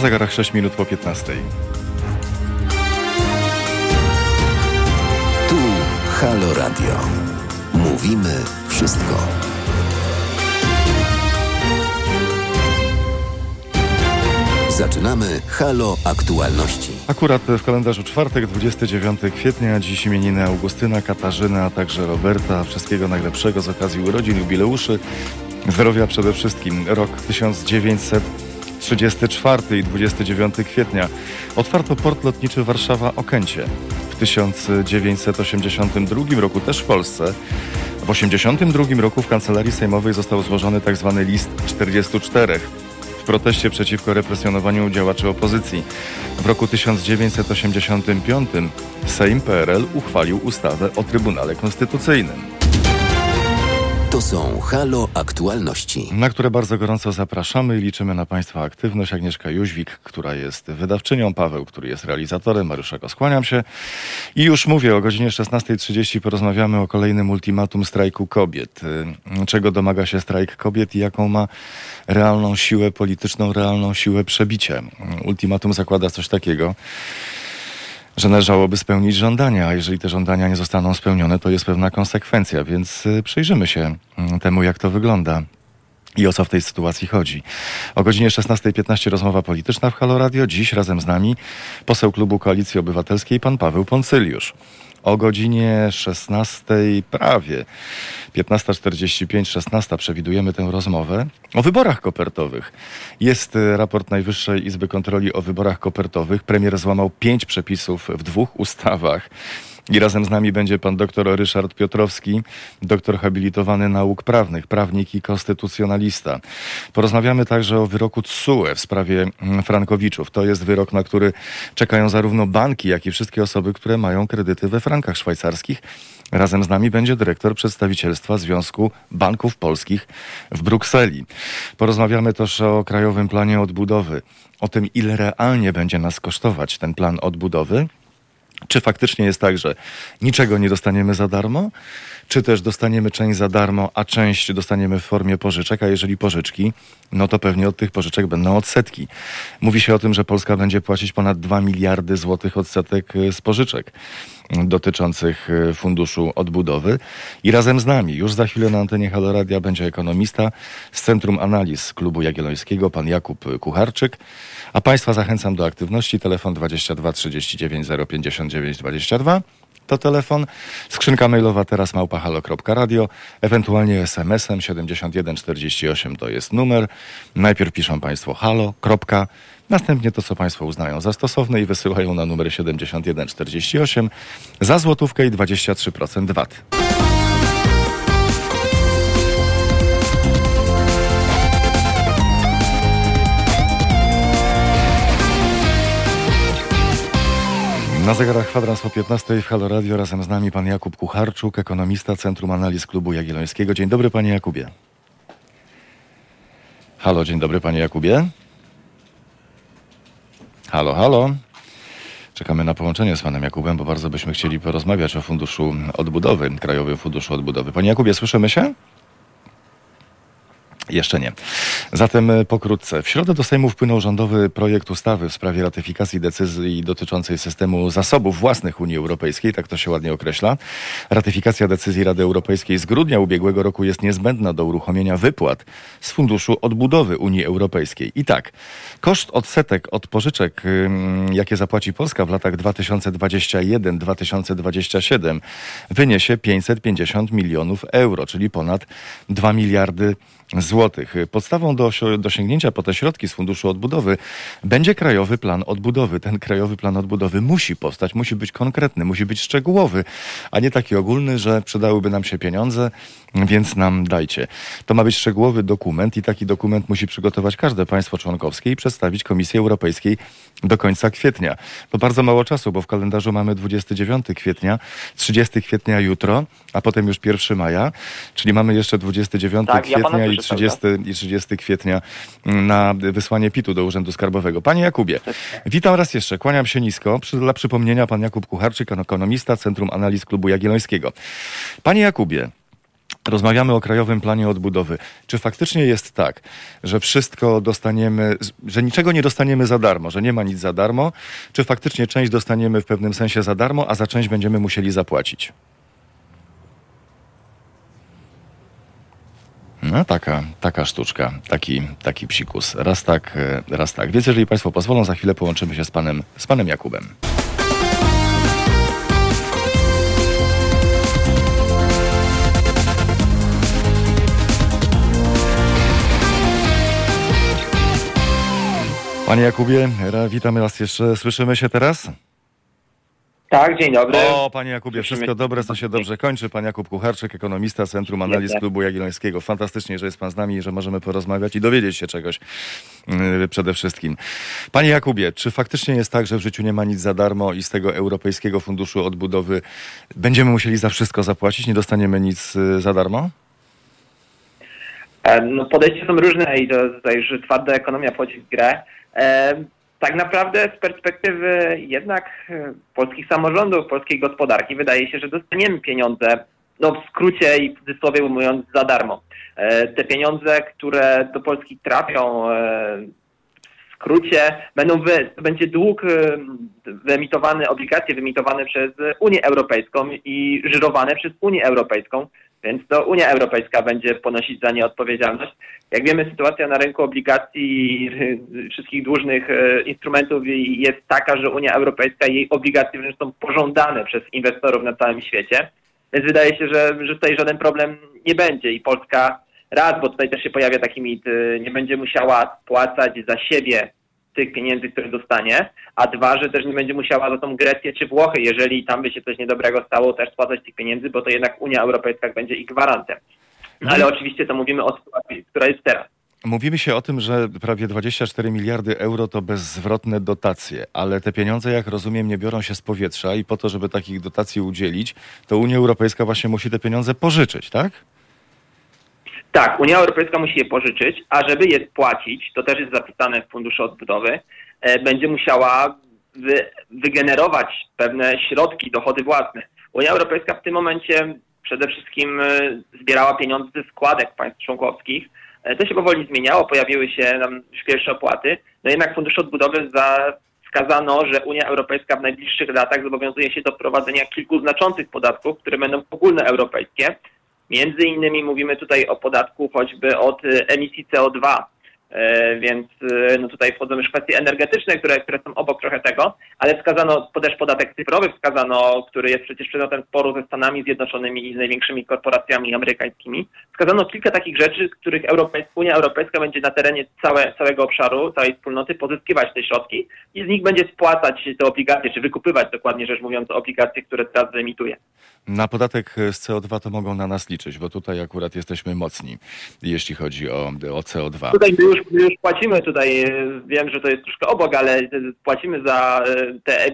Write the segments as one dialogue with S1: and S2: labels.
S1: Zegarach 6 minut po 15.
S2: Tu Halo Radio. Mówimy wszystko. Zaczynamy Halo Aktualności.
S1: Akurat w kalendarzu czwartek, 29 kwietnia, dziś imieniny Augustyna, Katarzyna, a także Roberta. Wszystkiego najlepszego z okazji urodzin, jubileuszy. Zdrowia przede wszystkim. Rok 1934 i 29 kwietnia otwarto port lotniczy Warszawa-Okęcie. W 1982 roku też w Polsce. W 1982 roku w Kancelarii Sejmowej został złożony tzw. Tak list 44 w proteście przeciwko represjonowaniu działaczy opozycji. W roku 1985 Sejm PRL uchwalił ustawę o Trybunale Konstytucyjnym.
S2: To są Halo Aktualności.
S1: Na które bardzo gorąco zapraszamy i liczymy na Państwa aktywność. Agnieszka Jóźwik, która jest wydawczynią, Paweł, który jest realizatorem, Mariuszego skłaniam się. I już mówię, o godzinie 16.30 porozmawiamy o kolejnym ultimatum strajku kobiet. Czego domaga się strajk kobiet i jaką ma realną siłę polityczną, realną siłę przebicia. Ultimatum zakłada coś takiego, że należałoby spełnić żądania, a jeżeli te żądania nie zostaną spełnione, to jest pewna konsekwencja, więc y, przyjrzymy się mm, temu, jak to wygląda. I o co w tej sytuacji chodzi? O godzinie 16.15 rozmowa polityczna w Halo Radio. Dziś razem z nami poseł klubu Koalicji Obywatelskiej, pan Paweł Poncyliusz o godzinie 16 prawie 15.45, 16 przewidujemy tę rozmowę o wyborach kopertowych. Jest e, raport Najwyższej Izby Kontroli o wyborach kopertowych. Premier złamał pięć przepisów w dwóch ustawach. I razem z nami będzie pan doktor Ryszard Piotrowski, doktor habilitowany nauk prawnych, prawnik i konstytucjonalista. Porozmawiamy także o wyroku TSUE w sprawie mm, Frankowiczów. To jest wyrok, na który czekają zarówno banki, jak i wszystkie osoby, które mają kredyty we frankach szwajcarskich. Razem z nami będzie dyrektor przedstawicielstwa Związku Banków Polskich w Brukseli. Porozmawiamy też o Krajowym Planie Odbudowy, o tym, ile realnie będzie nas kosztować ten plan odbudowy czy faktycznie jest tak, że niczego nie dostaniemy za darmo, czy też dostaniemy część za darmo, a część dostaniemy w formie pożyczek, a jeżeli pożyczki, no to pewnie od tych pożyczek będą odsetki. Mówi się o tym, że Polska będzie płacić ponad 2 miliardy złotych odsetek e, z pożyczek dotyczących e, Funduszu Odbudowy. I razem z nami, już za chwilę na antenie Haloradia będzie ekonomista z Centrum Analiz Klubu Jagiellońskiego, pan Jakub Kucharczyk. A Państwa zachęcam do aktywności. Telefon 22 39 059 22 to telefon. Skrzynka mailowa teraz małpahalo.radio, ewentualnie SMS-em 7148 to jest numer. Najpierw piszą Państwo halo, kropka, następnie to, co Państwo uznają za stosowne i wysyłają na numer 7148 za złotówkę i 23% VAT. Na zegarach kwadrans po 15 w Halo Radio razem z nami pan Jakub Kucharczuk, ekonomista Centrum Analiz Klubu Jagiellońskiego. Dzień dobry panie Jakubie. Halo, dzień dobry panie Jakubie. Halo, halo. Czekamy na połączenie z panem Jakubem, bo bardzo byśmy chcieli porozmawiać o Funduszu Odbudowy, Krajowym Funduszu Odbudowy. Panie Jakubie, słyszymy się? Jeszcze nie. Zatem e, pokrótce. W środę do Sejmu wpłynął rządowy projekt ustawy w sprawie ratyfikacji decyzji dotyczącej systemu zasobów własnych Unii Europejskiej, tak to się ładnie określa. Ratyfikacja decyzji Rady Europejskiej z grudnia ubiegłego roku jest niezbędna do uruchomienia wypłat z Funduszu Odbudowy Unii Europejskiej. I tak, koszt odsetek od pożyczek, jakie zapłaci Polska w latach 2021-2027 wyniesie 550 milionów euro, czyli ponad 2 miliardy złotych. Podstawą do dosięgnięcia po te środki z Funduszu Odbudowy będzie Krajowy Plan Odbudowy. Ten Krajowy Plan Odbudowy musi powstać, musi być konkretny, musi być szczegółowy, a nie taki ogólny, że przydałyby nam się pieniądze, więc nam dajcie. To ma być szczegółowy dokument i taki dokument musi przygotować każde państwo członkowskie i przedstawić Komisji Europejskiej do końca kwietnia. To bardzo mało czasu, bo w kalendarzu mamy 29 kwietnia, 30 kwietnia jutro, a potem już 1 maja, czyli mamy jeszcze 29 tak, kwietnia ja i, 30, i 30 kwietnia na wysłanie PIT-u do Urzędu Skarbowego. Panie Jakubie, witam raz jeszcze, kłaniam się nisko. Dla przypomnienia pan Jakub Kucharczyk, ekonomista Centrum Analiz Klubu Jagiellońskiego. Panie Jakubie, Rozmawiamy o Krajowym Planie Odbudowy. Czy faktycznie jest tak, że wszystko dostaniemy, że niczego nie dostaniemy za darmo, że nie ma nic za darmo? Czy faktycznie część dostaniemy w pewnym sensie za darmo, a za część będziemy musieli zapłacić? No taka, taka sztuczka, taki, taki psikus. Raz tak, e, raz tak. Więc jeżeli Państwo pozwolą, za chwilę połączymy się z panem, z panem Jakubem. Panie Jakubie, ra- witamy raz jeszcze. Słyszymy się teraz?
S3: Tak, dzień dobry.
S1: O, panie Jakubie, wszystko dobre, co się dobrze kończy. Pan Jakub Kucharczyk, ekonomista Centrum Analiz. Klubu Jagiellońskiego. Fantastycznie, że jest pan z nami i że możemy porozmawiać i dowiedzieć się czegoś yy, przede wszystkim. Panie Jakubie, czy faktycznie jest tak, że w życiu nie ma nic za darmo i z tego Europejskiego Funduszu Odbudowy będziemy musieli za wszystko zapłacić, nie dostaniemy nic yy, za darmo?
S3: E, No, podejścia są różne i to tutaj już twarda ekonomia wchodzi w grę. Tak naprawdę z perspektywy jednak e, polskich samorządów, polskiej gospodarki wydaje się, że dostaniemy pieniądze, no w skrócie i w cudzysłowie mówiąc, za darmo. E, te pieniądze, które do Polski trafią, e, w skrócie, będą wy, będzie dług wyemitowany, obligacje wyemitowane przez Unię Europejską i żyrowane przez Unię Europejską. Więc to Unia Europejska będzie ponosić za nie odpowiedzialność. Jak wiemy, sytuacja na rynku obligacji y, wszystkich dłużnych e, instrumentów jest taka, że Unia Europejska i jej obligacje wręcz są pożądane przez inwestorów na całym świecie. Więc wydaje się, że, że tutaj żaden problem nie będzie i Polska raz, bo tutaj też się pojawia taki mit, y, nie będzie musiała spłacać za siebie tych pieniędzy, które dostanie, a dwa, że też nie będzie musiała za tą Grecję czy Włochy, jeżeli tam by się coś niedobrego stało, też spłacać tych pieniędzy, bo to jednak Unia Europejska będzie ich gwarantem. No, ale oczywiście to mówimy o sytuacji, która jest teraz.
S1: Mówimy się o tym, że prawie 24 miliardy euro to bezzwrotne dotacje, ale te pieniądze, jak rozumiem, nie biorą się z powietrza i po to, żeby takich dotacji udzielić, to Unia Europejska właśnie musi te pieniądze pożyczyć, tak?
S3: Tak, Unia Europejska musi je pożyczyć, a żeby je spłacić, to też jest zapisane w Funduszu Odbudowy, e, będzie musiała wy, wygenerować pewne środki, dochody własne. Unia Europejska w tym momencie przede wszystkim e, zbierała pieniądze ze składek państw członkowskich. E, To się powoli zmieniało, pojawiły się już pierwsze opłaty. No jednak w Funduszu Odbudowy za, wskazano, że Unia Europejska w najbliższych latach zobowiązuje się do wprowadzenia kilku znaczących podatków, które będą ogólnoeuropejskie. Między innymi mówimy tutaj o podatku choćby od y, emisji CO2, e, więc y, no tutaj wchodzą już kwestie energetyczne, które, które są obok trochę tego, ale wskazano też podatek cyfrowy, wskazano, który jest przecież przedmiotem sporu ze Stanami Zjednoczonymi i z największymi korporacjami amerykańskimi. Wskazano kilka takich rzeczy, z których Europejs- Unia Europejska będzie na terenie całe, całego obszaru, całej wspólnoty pozyskiwać te środki i z nich będzie spłacać te obligacje, czy wykupywać dokładnie rzecz mówiąc obligacje, które teraz wyemituje.
S1: Na podatek z CO2 to mogą na nas liczyć, bo tutaj akurat jesteśmy mocni, jeśli chodzi o, o CO2.
S3: Tutaj my już, my już płacimy tutaj, wiem, że to jest troszkę obok, ale e, płacimy za e, te, e,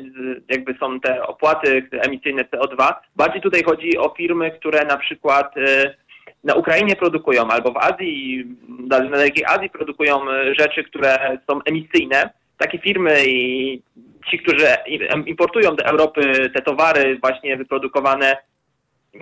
S3: jakby są te opłaty emisyjne CO2. Bardziej tutaj chodzi o firmy, które na przykład na Ukrainie produkują albo w Azji, na dalekiej Azji produkują rzeczy, które są emisyjne. Takie firmy i ci, którzy im- importują do Europy te towary właśnie wyprodukowane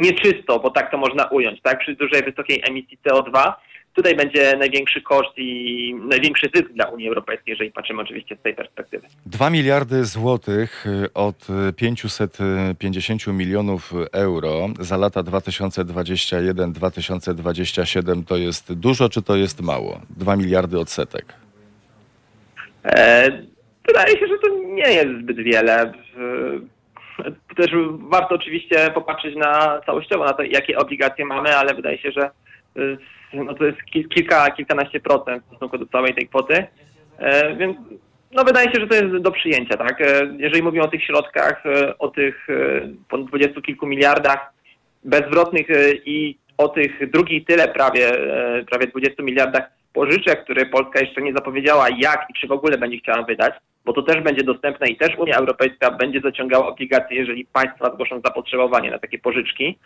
S3: nieczysto, bo tak to można ująć, tak, przy dużej, wysokiej emisji CO2, tutaj będzie największy koszt i największy zysk dla Unii Europejskiej, jeżeli patrzymy oczywiście z tej perspektywy.
S1: 2 miliardy złotych y, od y, 550 milionów euro za lata 2021-2027 to jest dużo, czy to jest mało? 2 miliardy odsetek.
S3: E, wydaje się, że to nie jest zbyt wiele. Też warto oczywiście popatrzeć na całościowo, na to, jakie obligacje mamy, ale wydaje się, że y, no to jest kil- kilka, kilkanaście procent w stosunku do całej tej kwoty. E, Więc no wydaje się, że to jest do przyjęcia, tak? E, Jeżeli mówimy o tych środkach, e, o tych ponad dwudziestu kilku miliardach bezzwrotnych e, i o tych drugiej tyle prawie, prawie 20 miliardach pożyczek, które Polska jeszcze nie zapowiedziała jak i czy w ogóle będzie chciała wydać, bo to też będzie dostępne i też Unia Europejska będzie zaciągała obligacje, jeżeli państwa zgłoszą zapotrzebowanie na takie pożyczki.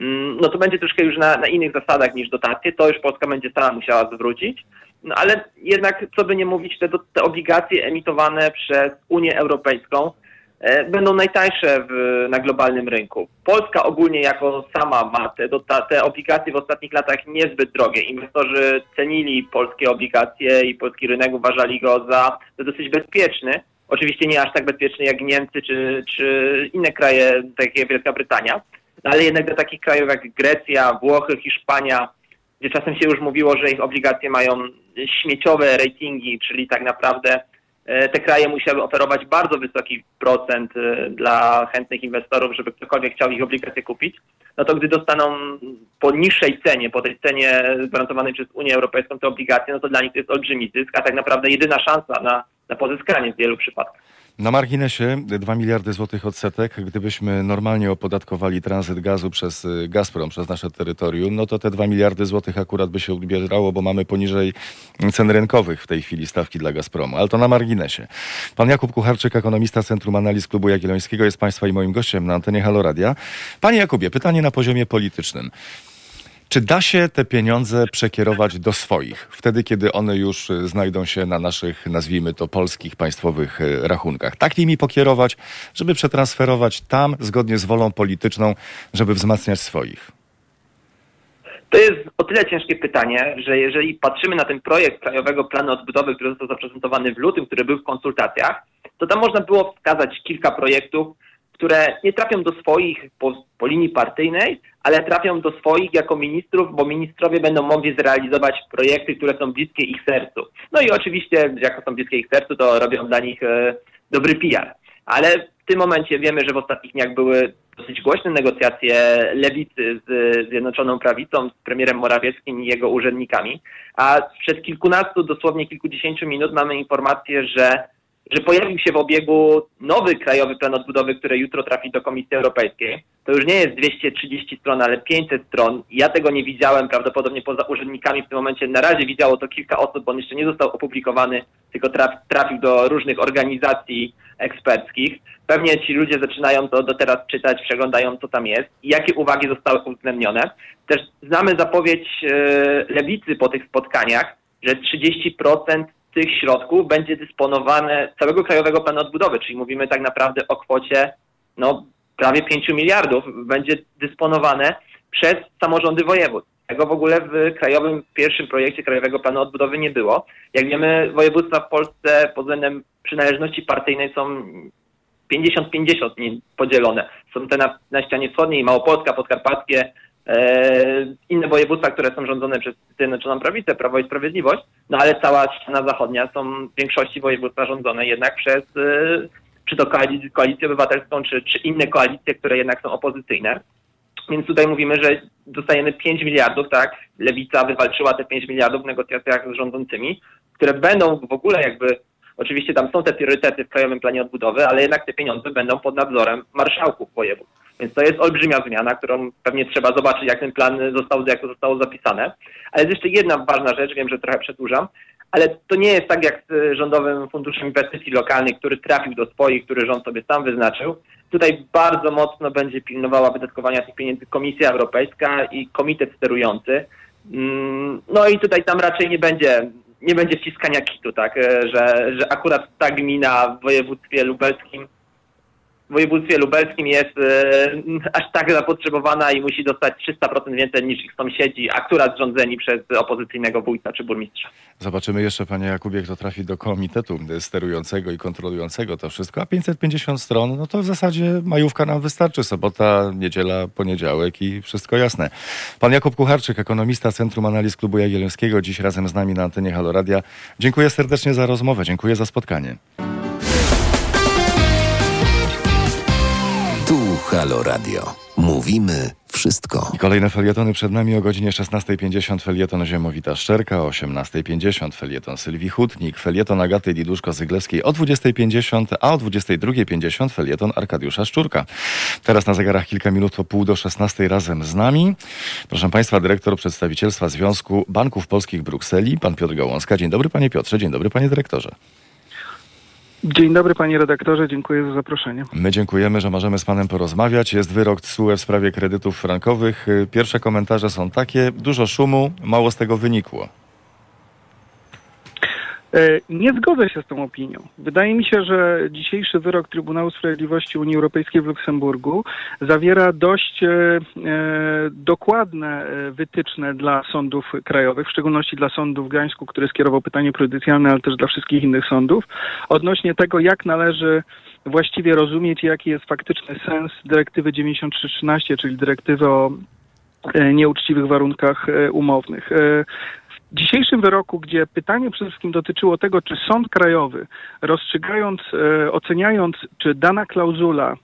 S3: Mm, No to będzie troszkę już na, na innych zasadach niż dotacje, to już Polska będzie sama musiała zwrócić. No ale jednak, co by nie mówić, te, te obligacje emitowane przez Unię Europejską będą najtańsze w, na globalnym rynku. Polska ogólnie jako sama ma te, te obligacje w ostatnich latach niezbyt drogie. Inwestorzy cenili polskie obligacje i polski rynek uważali go za, za dosyć bezpieczny. Oczywiście nie aż tak bezpieczny jak Niemcy czy, czy inne kraje, takie jak Wielka Brytania, no ale jednak do takich krajów jak Grecja, Włochy, Hiszpania, gdzie czasem się już mówiło, że ich obligacje mają śmieciowe ratingi, czyli tak naprawdę e, te kraje musiały oferować bardzo wysoki procent e, dla chętnych inwestorów, żeby ktokolwiek chciał ich obligacje kupić, no to gdy dostaną po niższej cenie, po tej cenie gwarantowanej przez Unię Europejską te obligacje, no to dla nich to jest olbrzymi zysk, a tak naprawdę jedyna szansa na, na pozyskanie w wielu przypadkach.
S1: Na marginesie 2 miliardy złotych odsetek. Gdybyśmy normalnie opodatkowali tranzyt gazu przez y, Gazprom, przez nasze terytorium, no to te 2 miliardy złotych akurat by się odbierało, bo mamy poniżej cen rynkowych w tej chwili stawki dla Gazpromu. Ale to na marginesie. Pan Jakub Kucharczyk, ekonomista Centrum Analiz Klubu Jagiellońskiego jest Państwa i moim gościem na antenie Haloradia. Panie Jakubie, pytanie na poziomie politycznym. Czy da się te pieniądze przekierować do swoich, wtedy kiedy one już y, znajdą się na naszych, nazwijmy to, polskich państwowych y, rachunkach? Tak nimi pokierować, żeby przetransferować tam zgodnie z wolą polityczną, żeby wzmacniać swoich?
S3: To jest o tyle ciężkie pytanie, że jeżeli patrzymy na ten projekt Krajowego Planu Odbudowy, który został zaprezentowany w lutym, który był w konsultacjach, to tam można było wskazać kilka projektów, które nie trafią do swoich po, po, linii partyjnej, ale trafią do swoich jako ministrów, bo ministrowie będą mogli zrealizować projekty, które są bliskie ich sercu. No i oczywiście, jako są bliskie ich sercu, to robią dla nich e, dobry PR. Ale w tym momencie wiemy, że w ostatnich dniach były dosyć głośne negocjacje lewicy z Zjednoczoną Prawicą, z premierem Morawieckim i jego urzędnikami, a przed kilkunastu, dosłownie kilkudziesięciu minut mamy informację, że że pojawił się w obiegu nowy krajowy plan odbudowy, który jutro trafi do Komisji Europejskiej. To już nie jest 230 stron, ale 500 stron. Ja tego nie widziałem, prawdopodobnie poza urzędnikami w tym momencie. Na razie widziało to kilka osób, bo on jeszcze nie został opublikowany, tylko trafił do różnych organizacji eksperckich. Pewnie ci ludzie zaczynają to do teraz czytać, przeglądają co tam jest i jakie uwagi zostały uwzględnione. Też znamy zapowiedź e, lewicy po tych spotkaniach, że 30% tych środków będzie dysponowane całego Krajowego Planu Odbudowy, czyli mówimy tak naprawdę o kwocie no, prawie 5 miliardów, będzie dysponowane przez samorządy województw. Tego w ogóle w krajowym pierwszym projekcie Krajowego Planu Odbudowy nie było. Jak wiemy, województwa w Polsce pod względem przynależności partyjnej są 50-50 podzielone. Są te na, na ścianie wschodniej, Małopolska, Podkarpackie, inne województwa, które są rządzone przez Zjednoczoną Prawicę, Prawo i Sprawiedliwość, no ale cała ściana zachodnia są w większości województwa rządzone jednak przez e, czy to koalicję, koalicję obywatelską, czy, czy inne koalicje, które jednak są opozycyjne. Więc tutaj mówimy, że dostajemy 5 miliardów, tak? Lewica wywalczyła te 5 miliardów w negocjacjach z rządzącymi, które będą w ogóle jakby, oczywiście tam są te priorytety w Krajowym Planie Odbudowy, ale jednak te pieniądze będą pod nadzorem marszałków województw. Więc to jest olbrzymia zmiana, którą pewnie trzeba zobaczyć, jak ten plan został, jak to zostało zapisane. Ale jest jeszcze jedna ważna rzecz, wiem, że trochę przedłużam, ale to nie jest tak jak z Rządowym Funduszem Inwestycji Lokalnych, który trafił do swoich, który rząd sobie sam wyznaczył. Tutaj bardzo mocno będzie pilnowała wydatkowania tych pieniędzy Komisja Europejska i Komitet Sterujący. Mm, no i tutaj tam raczej nie będzie nie będzie wciskania kitu, tak, że, że akurat ta gmina w województwie lubelskim województwie lubelskim jest e, aż tak zapotrzebowana i musi dostać 300% więcej niż ich sąsiedzi, akurat rządzeni przez opozycyjnego wójta czy burmistrza.
S1: Zobaczymy jeszcze, panie Jakubie, kto trafi do komitetu sterującego i kontrolującego to wszystko. A 550 stron, no to w zasadzie majówka nam wystarczy. Sobota, niedziela, poniedziałek i wszystko jasne. Pan Jakub Kucharczyk, ekonomista Centrum Analiz Klubu Jagiellońskiego, dziś razem z nami na antenie Haloradia. Dziękuję serdecznie za rozmowę, dziękuję za spotkanie.
S2: Halo Radio. Mówimy wszystko.
S1: I kolejne felietony przed nami o godzinie 16.50 felieton Ziemowita Szczerka, o 18.50 felieton Sylwii Hutnik, felieton Agaty Diduszko-Zyglewskiej o 20.50, a o 22.50 felieton Arkadiusza Szczurka. Teraz na zegarach kilka minut o pół do 16 razem z nami. Proszę Państwa, dyrektor przedstawicielstwa Związku Banków Polskich Brukseli, pan Piotr Gałązka. Dzień dobry panie Piotrze, dzień dobry panie dyrektorze.
S4: Dzień dobry panie redaktorze, dziękuję za zaproszenie.
S1: My dziękujemy, że możemy z panem porozmawiać. Jest wyrok TSUE w sprawie kredytów frankowych. Pierwsze komentarze są takie, dużo szumu, mało z tego wynikło.
S4: E, nie zgodzę się z tą opinią. Wydaje mi się, że dzisiejszy wyrok Trybunału Sprawiedliwości Unii Europejskiej w Luksemburgu zawiera dość e, e, dokładne wytyczne dla sądów krajowych, w szczególności dla sądu w Gdańsku, który skierował pytanie prejudycjalne, ale też dla wszystkich innych sądów, odnośnie tego, jak należy właściwie rozumieć, jaki jest faktyczny sens dyrektywy 9313, czyli dyrektywy o nieuczciwych warunkach umownych. Dzisiejszym wyroku, gdzie pytanie przede wszystkim dotyczyło tego, czy sąd krajowy, rozstrzygając, e, oceniając, czy dana klauzula e,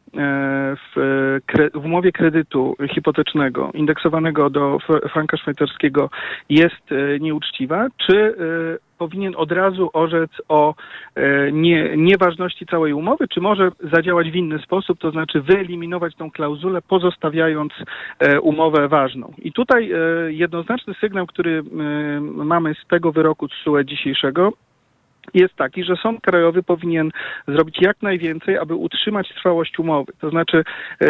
S4: w, e, kre, w umowie kredytu hipotecznego indeksowanego do franka szwajcarskiego jest e, nieuczciwa, czy e, powinien od razu orzec o e, nie, nieważności całej umowy, czy może zadziałać w inny sposób, to znaczy wyeliminować tą klauzulę, pozostawiając e, umowę ważną. I tutaj e, jednoznaczny sygnał, który mamy z tego wyroku TSUE dzisiejszego, jest taki, że Sąd Krajowy powinien zrobić jak najwięcej, aby utrzymać trwałość umowy. To znaczy e,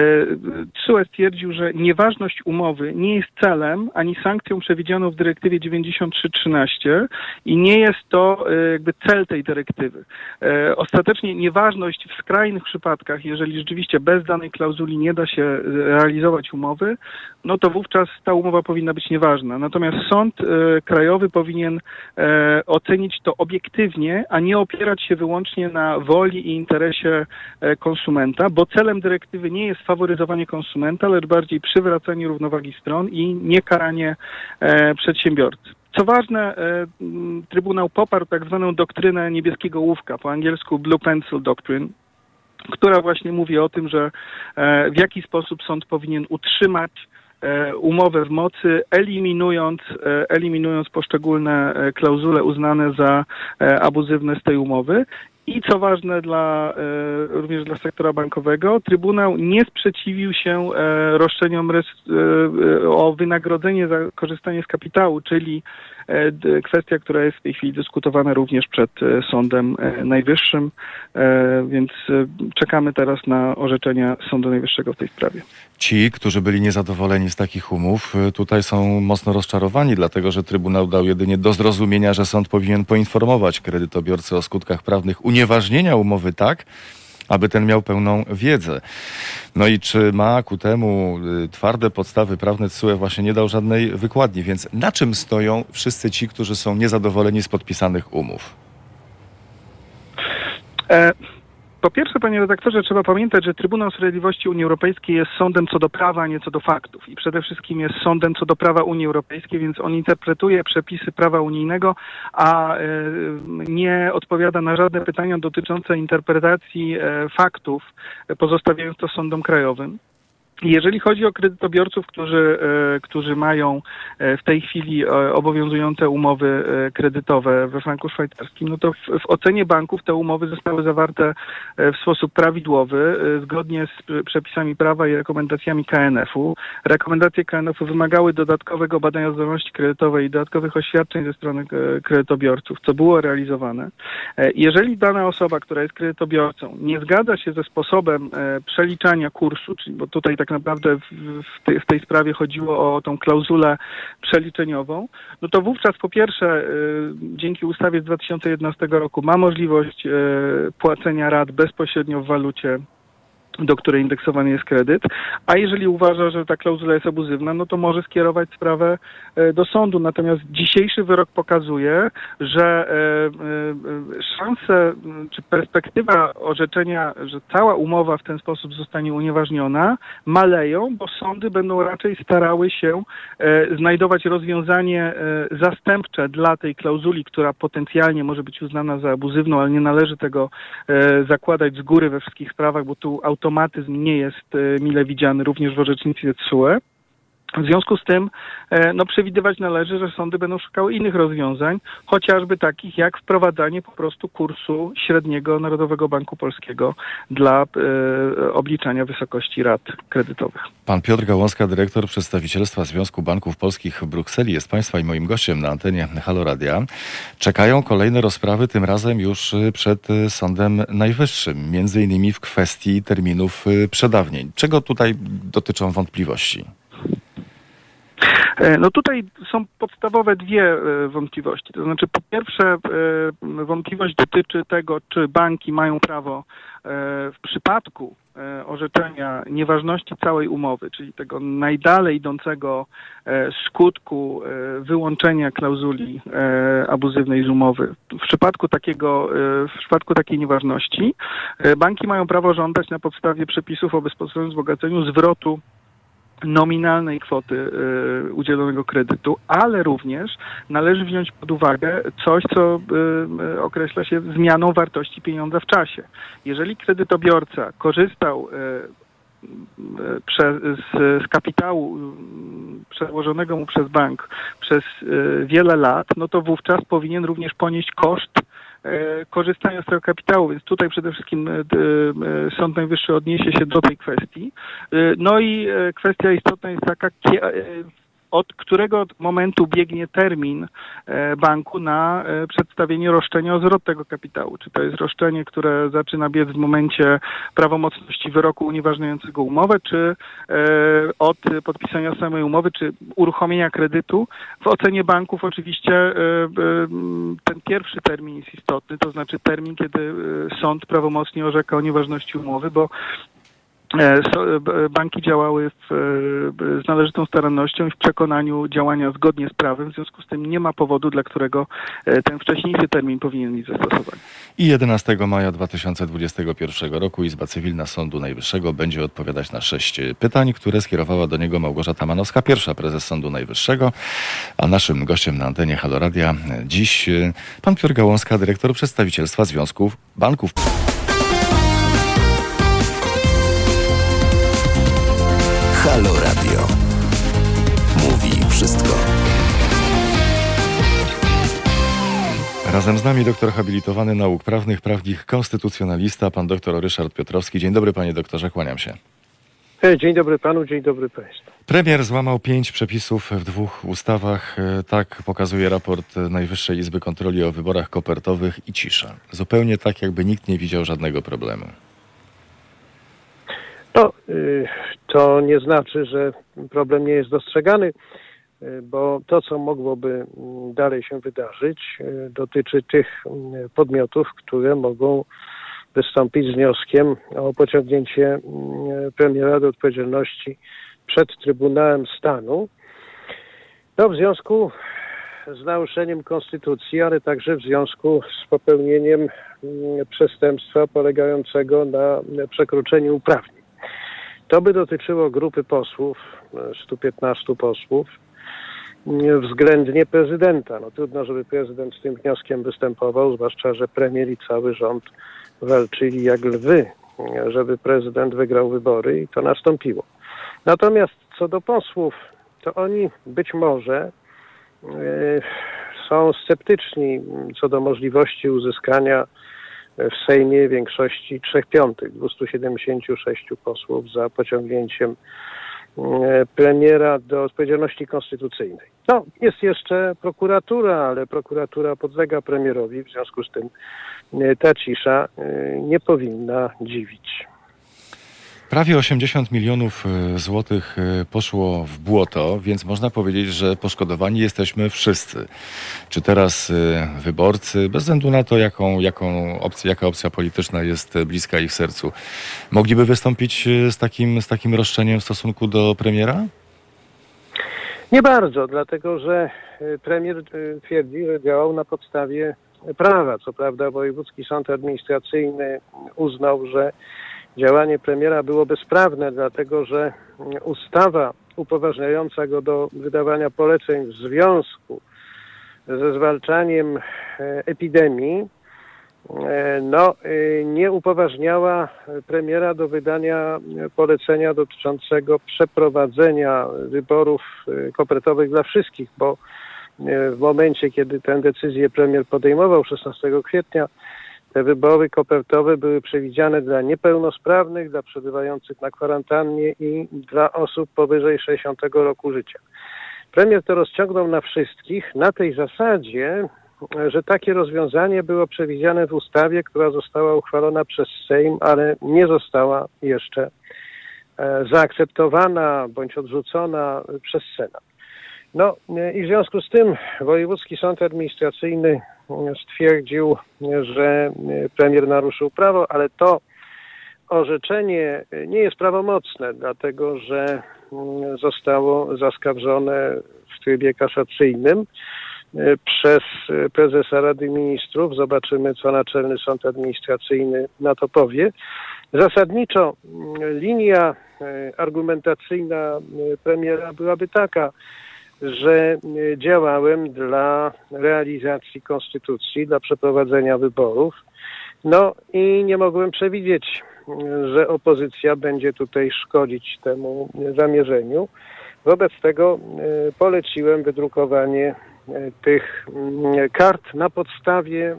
S4: TSUE stwierdził, że nieważność umowy nie jest celem ani sankcją przewidzianą w dyrektywie 9313 i nie jest to e, jakby cel tej dyrektywy. E, Ostatecznie nieważność w skrajnych przypadkach, jeżeli rzeczywiście bez danej klauzuli nie da się e, realizować umowy, no to wówczas ta umowa powinna być nieważna. Natomiast Sąd e, Krajowy powinien e, ocenić to obiektywnie, a nie opierać się wyłącznie na woli i interesie e, konsumenta, bo celem dyrektywy nie jest faworyzowanie konsumenta, lecz bardziej przywracanie równowagi stron i nie karanie e, przedsiębiorcy. Co ważne, e, Trybunał poparł tak zwaną doktrynę niebieskiego łówka, po angielsku Blue Pencil Doctrine, która właśnie mówi o tym, że w jaki sposób sąd powinien utrzymać umowę w mocy, eliminując, e, eliminując poszczególne e, klauzule uznane za e, abuzywne z tej umowy. I co ważne dla, e, również dla sektora bankowego, Trybunał nie sprzeciwił się e, roszczeniom e, o wynagrodzenie za korzystanie z kapitału, czyli kwestia, która jest w tej chwili dyskutowana również przed Sądem Najwyższym, więc czekamy teraz na orzeczenia Sądu Najwyższego w tej sprawie.
S1: Ci, którzy byli niezadowoleni z takich umów, tutaj są mocno rozczarowani, dlatego że Trybunał dał jedynie do zrozumienia, że sąd powinien poinformować kredytobiorcę o skutkach prawnych unieważnienia umowy tak, aby ten miał pełną wiedzę. No i czy ma ku temu y, twarde podstawy prawne TSUE właśnie nie dał żadnej wykładni, więc na czym stoją wszyscy ci, którzy są niezadowoleni z podpisanych umów?
S4: E, Po pierwsze, panie redaktorze, trzeba pamiętać, że Trybunał Sprawiedliwości Unii Europejskiej jest sądem co do prawa, a nie co do faktów. I przede wszystkim jest sądem co do prawa Unii Europejskiej, więc on interpretuje przepisy prawa unijnego, a e, nie odpowiada na żadne pytania dotyczące interpretacji e, faktów, e, pozostawiając to sądom krajowym. Jeżeli chodzi o kredytobiorców, którzy, e, którzy mają e, w tej chwili e, obowiązujące umowy kredytowe we franku szwajcarskim, no to w, w ocenie banków te umowy zostały zawarte w sposób prawidłowy, zgodnie z przepisami prawa i rekomendacjami KNF-u. Rekomendacje KNF-u wymagały dodatkowego badania zdolności kredytowej i dodatkowych oświadczeń ze strony kredytobiorców, co było realizowane. Jeżeli dana osoba, która jest kredytobiorcą, nie zgadza się ze sposobem przeliczania kursu, czyli bo tutaj tak naprawdę w, tej, w tej sprawie chodziło o tą klauzulę przeliczeniową, no to wówczas po pierwsze e, dzięki ustawie z 2011 roku ma możliwość e, płacenia rat bezpośrednio w walucie do której indeksowany jest kredyt, a jeżeli uważa, że ta klauzula jest abuzywna, no to może skierować sprawę e, do sądu. Natomiast dzisiejszy wyrok pokazuje, że e, e, szanse czy perspektywa orzeczenia, że cała umowa w ten sposób zostanie unieważniona, maleją, bo sądy będą raczej starały się znajdować rozwiązanie zastępcze dla tej klauzuli, która potencjalnie może być uznana za abuzywną, ale nie należy tego zakładać z góry we wszystkich sprawach, bo tu automatyzm nie jest e, mile widziany również w orzecznictwie TSUE. W związku z tym e, no, przewidywać należy, że sądy będą szukały innych rozwiązań, chociażby takich jak wprowadzanie po prostu kursu średniego Narodowego Banku Polskiego dla e, obliczania wysokości rat kredytowych.
S1: Pan Piotr Gałązka, dyrektor przedstawicielstwa Związku Banków Polskich w Brukseli, jest Państwa i moim gościem na antenie Halo Radia. Czekają kolejne rozprawy, tym razem już y, przed y, Sądem Najwyższym, między innymi w kwestii terminów przedawnień. Czego tutaj dotyczą wątpliwości?
S4: E, no tutaj są podstawowe dwie e, wątpliwości. To znaczy, po pierwsze, e, wątpliwość dotyczy tego, czy banki mają prawo w przypadku orzeczenia nieważności całej umowy, czyli tego najdalej idącego skutku wyłączenia klauzuli abuzywnej z umowy. W przypadku takiego, w przypadku takiej nieważności banki mają prawo żądać na podstawie przepisów o bezpośrednim wzbogaceniu zwrotu nominalnej kwoty y, udzielonego kredytu, ale również należy wziąć pod uwagę coś, co y, y określa się zmianą wartości pieniądza w czasie. Jeżeli kredytobiorca korzystał z, kapitału przełożonego mu przez bank przez wiele lat, no to wówczas powinien również ponieść koszt E, korzystania z tego kapitału, więc tutaj przede wszystkim e, e, Sąd Najwyższy odniesie się do tej kwestii. No i kwestia istotna jest taka, od którego momentu biegnie termin e, banku na e, przedstawienie roszczenia o zwrot tego kapitału. Czy to jest roszczenie, które zaczyna biec w momencie prawomocności wyroku unieważniającego umowę, czy e, od podpisania samej umowy, czy uruchomienia kredytu. W ocenie banków oczywiście ten pierwszy termin jest istotny, to znaczy termin, kiedy sąd prawomocnie orzeka o nieważności umowy, bo banki działały w, e, z należytą starannością i w przekonaniu działania zgodnie z prawem, w związku z tym nie ma powodu, dla którego ten wcześniejszy termin powinien mieć zastosowanie.
S1: I 11 maja 2021 roku Izba Cywilna Sądu Najwyższego będzie odpowiadać na sześć pytań, które skierowała do niego Małgorzata Manowska, pierwsza prezes Sądu Najwyższego, a naszym gościem na antenie Haloradia dziś pan Piotr Gałązka, dyrektor przedstawicielstwa Związków Banków.
S2: Halo Radio. Mówi wszystko.
S1: Razem z nami doktor habilitowany nauk prawnych, prawnik, konstytucjonalista, pan doktor Ryszard Piotrowski. Dzień dobry panie doktorze, kłaniam się.
S5: Dzień dobry panu, dzień dobry państwu.
S1: Premier złamał pięć przepisów w dwóch ustawach. E, tak pokazuje raport Najwyższej Izby Kontroli o wyborach kopertowych i cisza. Zupełnie tak, jakby nikt nie widział żadnego problemu.
S5: No, to nie znaczy, że problem nie jest dostrzegany, y, bo to, co mogłoby mm, dalej się wydarzyć, y, dotyczy tych mm, podmiotów, które mogą wystąpić z wnioskiem o pociągnięcie mm, premiera do odpowiedzialności przed Trybunałem Stanu. No, w związku z naruszeniem konstytucji, ale także w związku z popełnieniem przestępstwa polegającego na przekroczeniu uprawnień. To by dotyczyło grupy posłów, 115 posłów, względnie prezydenta. No trudno, żeby prezydent z tym wnioskiem występował, zwłaszcza, że premier i cały rząd walczyli jak lwy, żeby prezydent wygrał wybory i to nastąpiło. Natomiast co do posłów, to oni być może y, są sceptyczni co do możliwości uzyskania w Sejmie większości 3 piątych, 276 posłów za pociągnięciem e, premiera do odpowiedzialności konstytucyjnej. No, jest jeszcze prokuratura, ale prokuratura podlega premierowi, w związku z tym e, ta cisza e, nie powinna dziwić.
S1: Prawie 80 milionów e, złotych e, poszło w błoto, więc można powiedzieć, że poszkodowani jesteśmy wszyscy. Czy teraz e, wyborcy, bez względu na to, jaką, jaką opcję, jaka opcja polityczna jest bliska ich sercu, mogliby wystąpić z takim, z takim roszczeniem w stosunku do premiera?
S5: Nie bardzo, dlatego że premier twierdzi, że działał na podstawie prawa. Co prawda Wojewódzki Sąd Administracyjny uznał, że działanie premiera było bezprawne, dlatego że ustawa upoważniająca go do wydawania poleceń w związku ze zwalczaniem e, epidemii, e, no, e, nie upoważniała premiera do wydania polecenia dotyczącego przeprowadzenia wyborów kopertowych dla wszystkich, bo w momencie, kiedy tę decyzję premier podejmował 16 kwietnia, te wybory kopertowe były przewidziane dla niepełnosprawnych, dla przebywających na kwarantannie i dla osób powyżej 60 roku życia. Premier to rozciągnął na wszystkich na tej zasadzie, że takie rozwiązanie było przewidziane w ustawie, która została uchwalona przez Sejm, ale nie została jeszcze e, zaakceptowana bądź odrzucona przez Senat. No i w związku z tym Wojewódzki Sąd Administracyjny stwierdził, że premier naruszył prawo, ale to orzeczenie nie jest prawomocne, dlatego że zostało zaskarżone w trybie kasacyjnym przez prezesa Rady Ministrów. Zobaczymy, co Naczelny Sąd Administracyjny na to powie. Zasadniczo linia argumentacyjna premiera byłaby taka, że działałem dla realizacji konstytucji, dla przeprowadzenia wyborów. No i nie mogłem przewidzieć, że opozycja będzie tutaj szkodzić temu zamierzeniu. Wobec tego poleciłem wydrukowanie tych kart na podstawie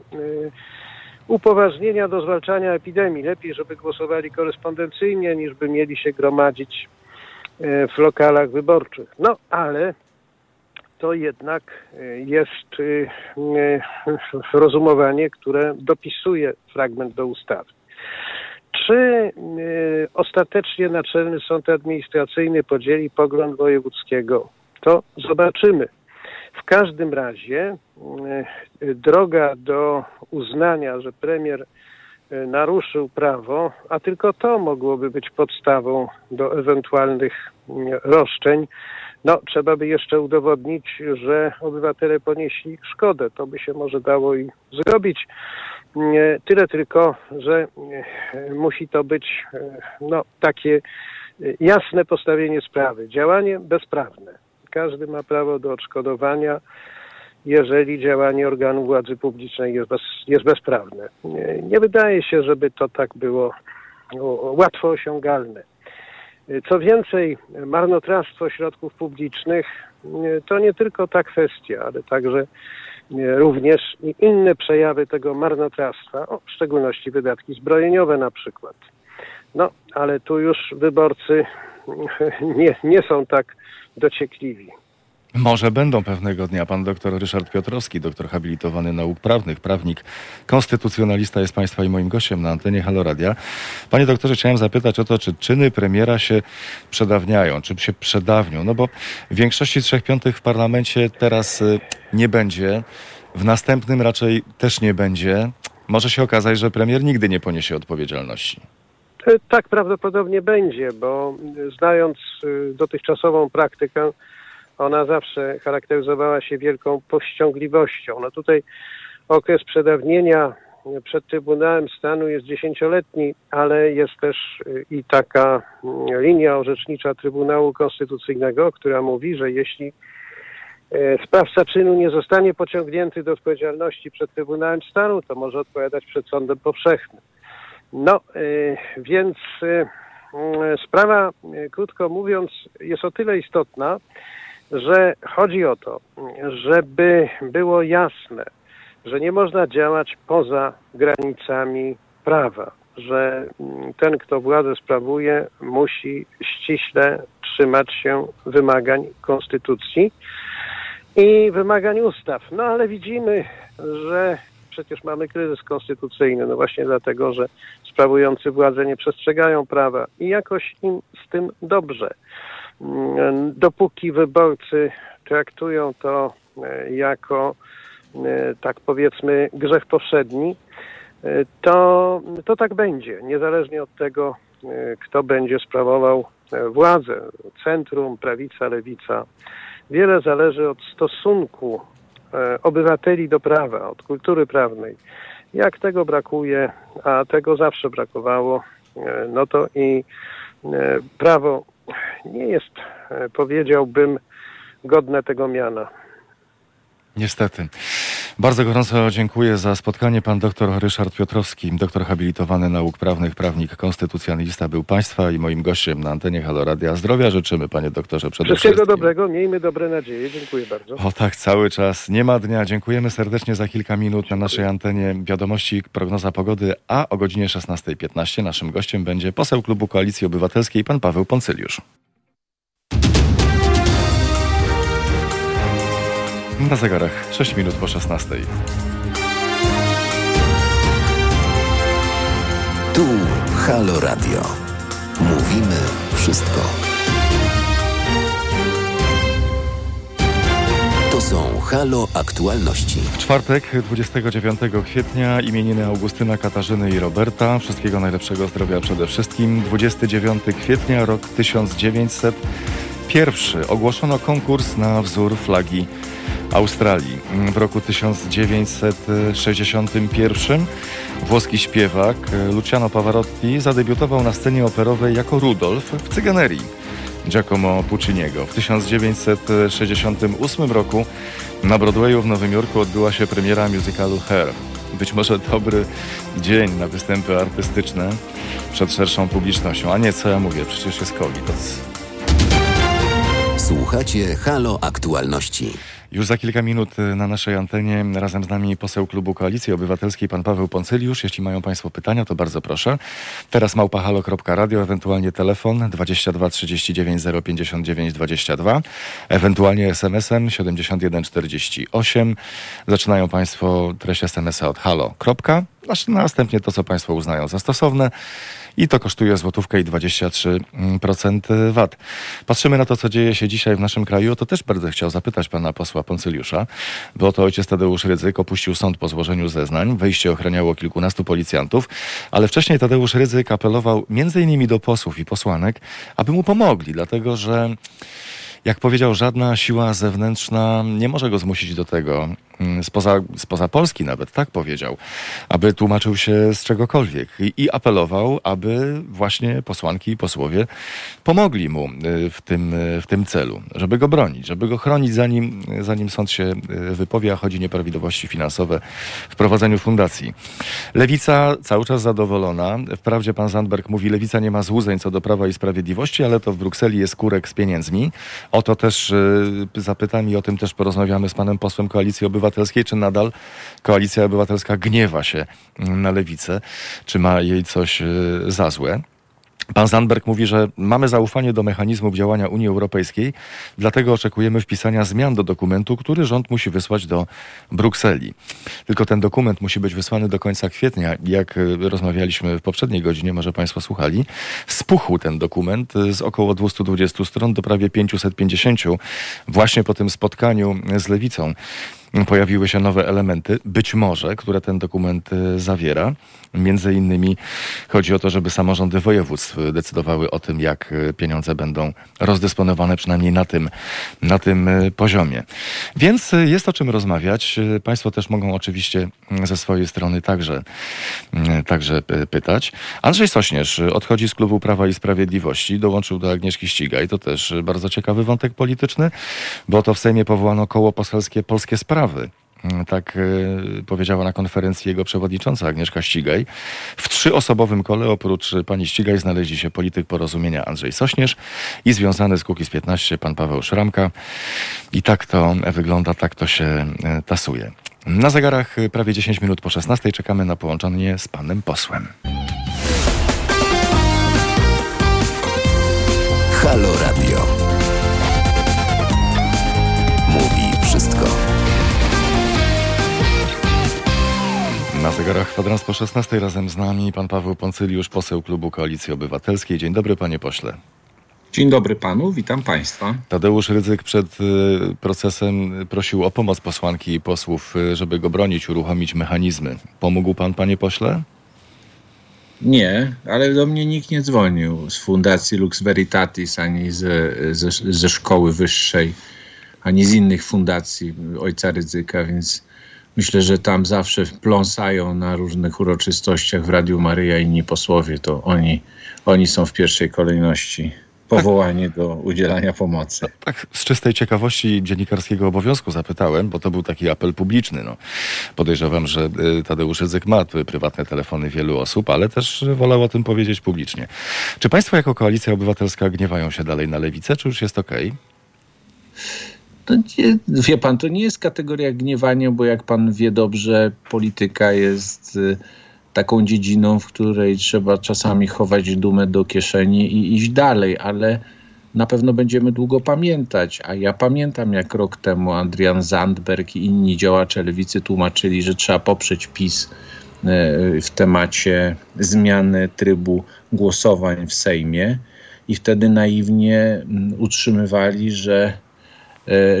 S5: upoważnienia do zwalczania epidemii. Lepiej, żeby głosowali korespondencyjnie, niż by mieli się gromadzić w lokalach wyborczych. No ale to jednak jest rozumowanie, które dopisuje fragment do ustawy. Czy ostatecznie Naczelny Sąd Administracyjny podzieli pogląd wojewódzkiego? To zobaczymy. W każdym razie droga do uznania, że premier naruszył prawo, a tylko to mogłoby być podstawą do ewentualnych roszczeń, no, trzeba by jeszcze udowodnić, że obywatele ponieśli szkodę. To by się może dało i zrobić. Tyle tylko, że musi to być no, takie jasne postawienie sprawy. Działanie bezprawne. Każdy ma prawo do odszkodowania, jeżeli działanie organu władzy publicznej jest, bez, jest bezprawne. Nie, nie wydaje się, żeby to tak było łatwo osiągalne. Co więcej, marnotrawstwo środków publicznych to nie tylko ta kwestia, ale także również inne przejawy tego marnotrawstwa, o, w szczególności wydatki zbrojeniowe na przykład. No, ale tu już wyborcy nie, nie są tak dociekliwi.
S1: Może będą pewnego dnia. Pan doktor Ryszard Piotrowski, doktor habilitowany nauk prawnych, prawnik, konstytucjonalista jest Państwa i moim gościem na antenie Haloradia. Panie doktorze, chciałem zapytać o to, czy czyny premiera się przedawniają, czy się przedawnią? No bo w większości trzech piątych w parlamencie teraz nie będzie, w następnym raczej też nie będzie. Może się okazać, że premier nigdy nie poniesie odpowiedzialności.
S5: Tak prawdopodobnie będzie, bo znając dotychczasową praktykę, ona zawsze charakteryzowała się wielką powściągliwością. No tutaj okres przedawnienia przed Trybunałem Stanu jest dziesięcioletni, ale jest też i taka linia orzecznicza Trybunału Konstytucyjnego, która mówi, że jeśli sprawca czynu nie zostanie pociągnięty do odpowiedzialności przed Trybunałem Stanu, to może odpowiadać przed sądem powszechnym. No, więc sprawa, krótko mówiąc, jest o tyle istotna, że chodzi o to, żeby było jasne, że nie można działać poza granicami prawa, że ten, kto władzę sprawuje, musi ściśle trzymać się wymagań konstytucji i wymagań ustaw. No ale widzimy, że przecież mamy kryzys konstytucyjny, no właśnie dlatego, że sprawujący władzę nie przestrzegają prawa i jakoś im z tym dobrze dopóki wyborcy traktują to jako, tak powiedzmy, grzech powszedni, to, to tak będzie, niezależnie od tego, kto będzie sprawował władzę, centrum, prawica, lewica. Wiele zależy od stosunku obywateli do prawa, od kultury prawnej. Jak tego brakuje, a tego zawsze brakowało, no to i prawo nie jest, powiedziałbym, godne tego miana.
S1: Niestety. Bardzo gorąco dziękuję za spotkanie. Pan doktor Ryszard Piotrowski, doktor habilitowany nauk prawnych, prawnik, konstytucjonalista był Państwa i moim gościem na antenie Haloradia. Zdrowia życzymy, panie doktorze, przede
S5: Wszystkiego
S1: wszystkim.
S5: dobrego, miejmy dobre nadzieje. Dziękuję bardzo.
S1: O tak, cały czas. Nie ma dnia. Dziękujemy serdecznie za kilka minut na naszej antenie wiadomości, prognoza pogody, a o godzinie 16.15 naszym gościem będzie poseł klubu Koalicji Obywatelskiej, pan Paweł Poncyliusz. Na zegarach 6 minut po 16.
S2: Tu Halo Radio. Mówimy wszystko. są Halo Aktualności.
S1: W czwartek, 29 kwietnia, imieniny Augustyna, Katarzyny i Roberta. Wszystkiego najlepszego zdrowia przede wszystkim. 29 kwietnia, rok 1901. Ogłoszono konkurs na wzór flagi Australii. W roku 1961 włoski śpiewak Luciano Pavarotti zadebiutował na scenie operowej jako Rudolf w Cyganerii. Giacomo Pucciniego. W 1968 roku na Broadwayu w Nowym Jorku odbyła się premiera musicalu Hair. Być może dobry dzień na występy artystyczne przed szerszą publicznością. A nie, co ja mówię, przecież jest COVID.
S2: Słuchacie Halo Aktualności.
S1: Już za kilka minut y, na naszej antenie razem z nami poseł klubu Koalicji Obywatelskiej, pan Paweł Poncyliusz. Jeśli mają Państwo pytania, to bardzo proszę. Teraz małpahalo.radio, ewentualnie telefon 22 39 059 22, ewentualnie SMS-em 7148. Zaczynają Państwo treść SMS-a od halo. Znaczy, następnie to, co Państwo uznają za stosowne i to kosztuje złotówkę i 23% VAT. Patrzymy na to, co dzieje się dzisiaj w naszym kraju. To też bardzo chciał zapytać pana posła Poncyliusza, bo to ojciec Tadeusz Rydzyk opuścił sąd po złożeniu zeznań. Wejście ochraniało kilkunastu policjantów, ale wcześniej Tadeusz Rydzyk apelował innymi do posłów i posłanek, aby mu pomogli, dlatego że jak powiedział, żadna siła zewnętrzna nie może go zmusić do tego, spoza, spoza Polski nawet, tak powiedział, aby tłumaczył się z czegokolwiek I, i apelował, aby właśnie posłanki i posłowie pomogli mu y, w tym, y, w tym celu, żeby go bronić, żeby go chronić, zanim, zanim sąd się y, wypowie, a chodzi nieprawidłowości finansowe w prowadzeniu fundacji. Lewica cały czas zadowolona. Wprawdzie pan Zandberg mówi, lewica nie ma złudzeń co do Prawa i Sprawiedliwości, ale to w Brukseli jest kurek z pieniędzmi. O to też zapytam i o tym też porozmawiamy z panem posłem Koalicji Obywatelskiej, czy nadal Koalicja Obywatelska gniewa się na lewicę, czy ma jej coś y, za złe. Pan Zandberg mówi, że mamy zaufanie do mechanizmów działania Unii Europejskiej, dlatego oczekujemy wpisania zmian do dokumentu, który rząd musi wysłać do Brukseli. Tylko ten dokument musi być wysłany do końca kwietnia. Jak y, rozmawialiśmy w poprzedniej godzinie, może Państwo słuchali, spuchł ten dokument z około 220 stron do prawie 550 właśnie po tym spotkaniu z Lewicą pojawiły się nowe elementy, być może, które ten dokument y, zawiera. Między innymi chodzi o to, żeby samorządy województw decydowały o tym, jak y, pieniądze będą rozdysponowane, przynajmniej na tym, na tym y, poziomie. Więc jest o czym rozmawiać. Państwo też mogą oczywiście ze swojej strony także, także pytać. Andrzej Sośnierz odchodzi z klubu Prawa i Sprawiedliwości, dołączył do Agnieszki Ścigaj. To też bardzo ciekawy wątek polityczny, bo to w Sejmie powołano koło poselskie Polskie Sprawy. Mm, tak y, powiedziała na konferencji jego przewodnicząca Agnieszka Ścigaj. W trzyosobowym kole oprócz pani Ścigaj znaleźli się polityk porozumienia Andrzej Sośnierz i związany z Kukiz 15 pan Paweł Szramka. I tak to wygląda, tak to się y, tasuje. Na zegarach prawie 10 minut po 16 czekamy na połączenie z panem posłem.
S2: Halo Radio.
S1: Na zegarach kwadrans po 16 razem z nami pan Paweł Poncyliusz, poseł klubu Koalicji Obywatelskiej. Dzień dobry panie pośle.
S6: Dzień dobry panu, witam państwa.
S1: Tadeusz Rydzyk przed y, procesem prosił o pomoc posłanki i posłów, y, żeby go bronić, uruchomić mechanizmy. Pomógł pan, panie pośle?
S6: Nie, ale do mnie nikt nie dzwonił z Fundacji Lux Veritatis, ani ze, ze, ze szkoły wyższej, ani z innych fundacji ojca Rydzyka, więc Myślę, że tam zawsze pląsają na różnych uroczystościach w Radiu Maryja inni posłowie, to oni, oni są w pierwszej kolejności powołani do udzielania pomocy.
S1: Tak, z czystej ciekawości dziennikarskiego obowiązku zapytałem, bo to był taki apel publiczny. No. Podejrzewam, że y, Tadeusz Rydzyk ma prywatne telefony wielu osób, ale też wolał o tym powiedzieć publicznie. Czy państwo jako Koalicja Obywatelska gniewają się dalej na lewicę, czy już jest okej?
S6: Okay? Nie, wie pan, to nie jest kategoria gniewania, bo jak pan wie dobrze, polityka jest y, taką dziedziną, w której trzeba czasami chować dumę do kieszeni i iść dalej, ale na pewno będziemy długo pamiętać. A ja pamiętam, jak rok temu Adrian Zandberg i inni działacze lewicy tłumaczyli, że trzeba poprzeć PiS y, w temacie zmiany trybu głosowań w Sejmie i wtedy naiwnie mm, utrzymywali, że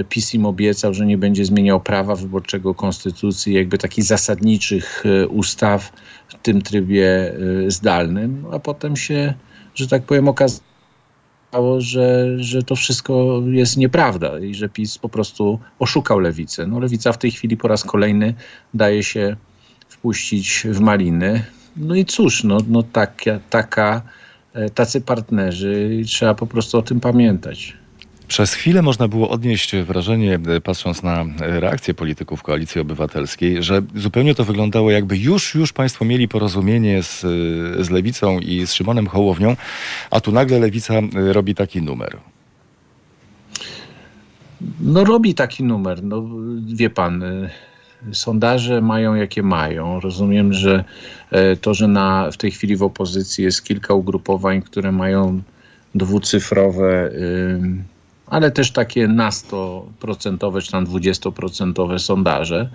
S6: PiS im obiecał, że nie będzie zmieniał prawa wyborczego, konstytucji, jakby takich zasadniczych e, ustaw w tym trybie e, zdalnym, a potem się, że tak powiem, okazało, że, że to wszystko jest nieprawda i że PiS po prostu oszukał lewicę. No lewica w tej chwili po raz kolejny daje się wpuścić w maliny. No i cóż, no, no taka, taka, tacy partnerzy, trzeba po prostu o tym pamiętać.
S1: Przez chwilę można było odnieść wrażenie, e, patrząc na reakcję polityków Koalicji Obywatelskiej, że zupełnie to wyglądało jakby już, już państwo mieli porozumienie z, z Lewicą i z Szymonem Hołownią, a tu nagle Lewica e, robi taki numer.
S6: No robi taki numer, no wie pan e, sondaże mają jakie mają. Rozumiem, że to, że na, w tej chwili w opozycji jest kilka ugrupowań, które mają dwucyfrowe ale też takie na 100% czy tam 20% sondaże.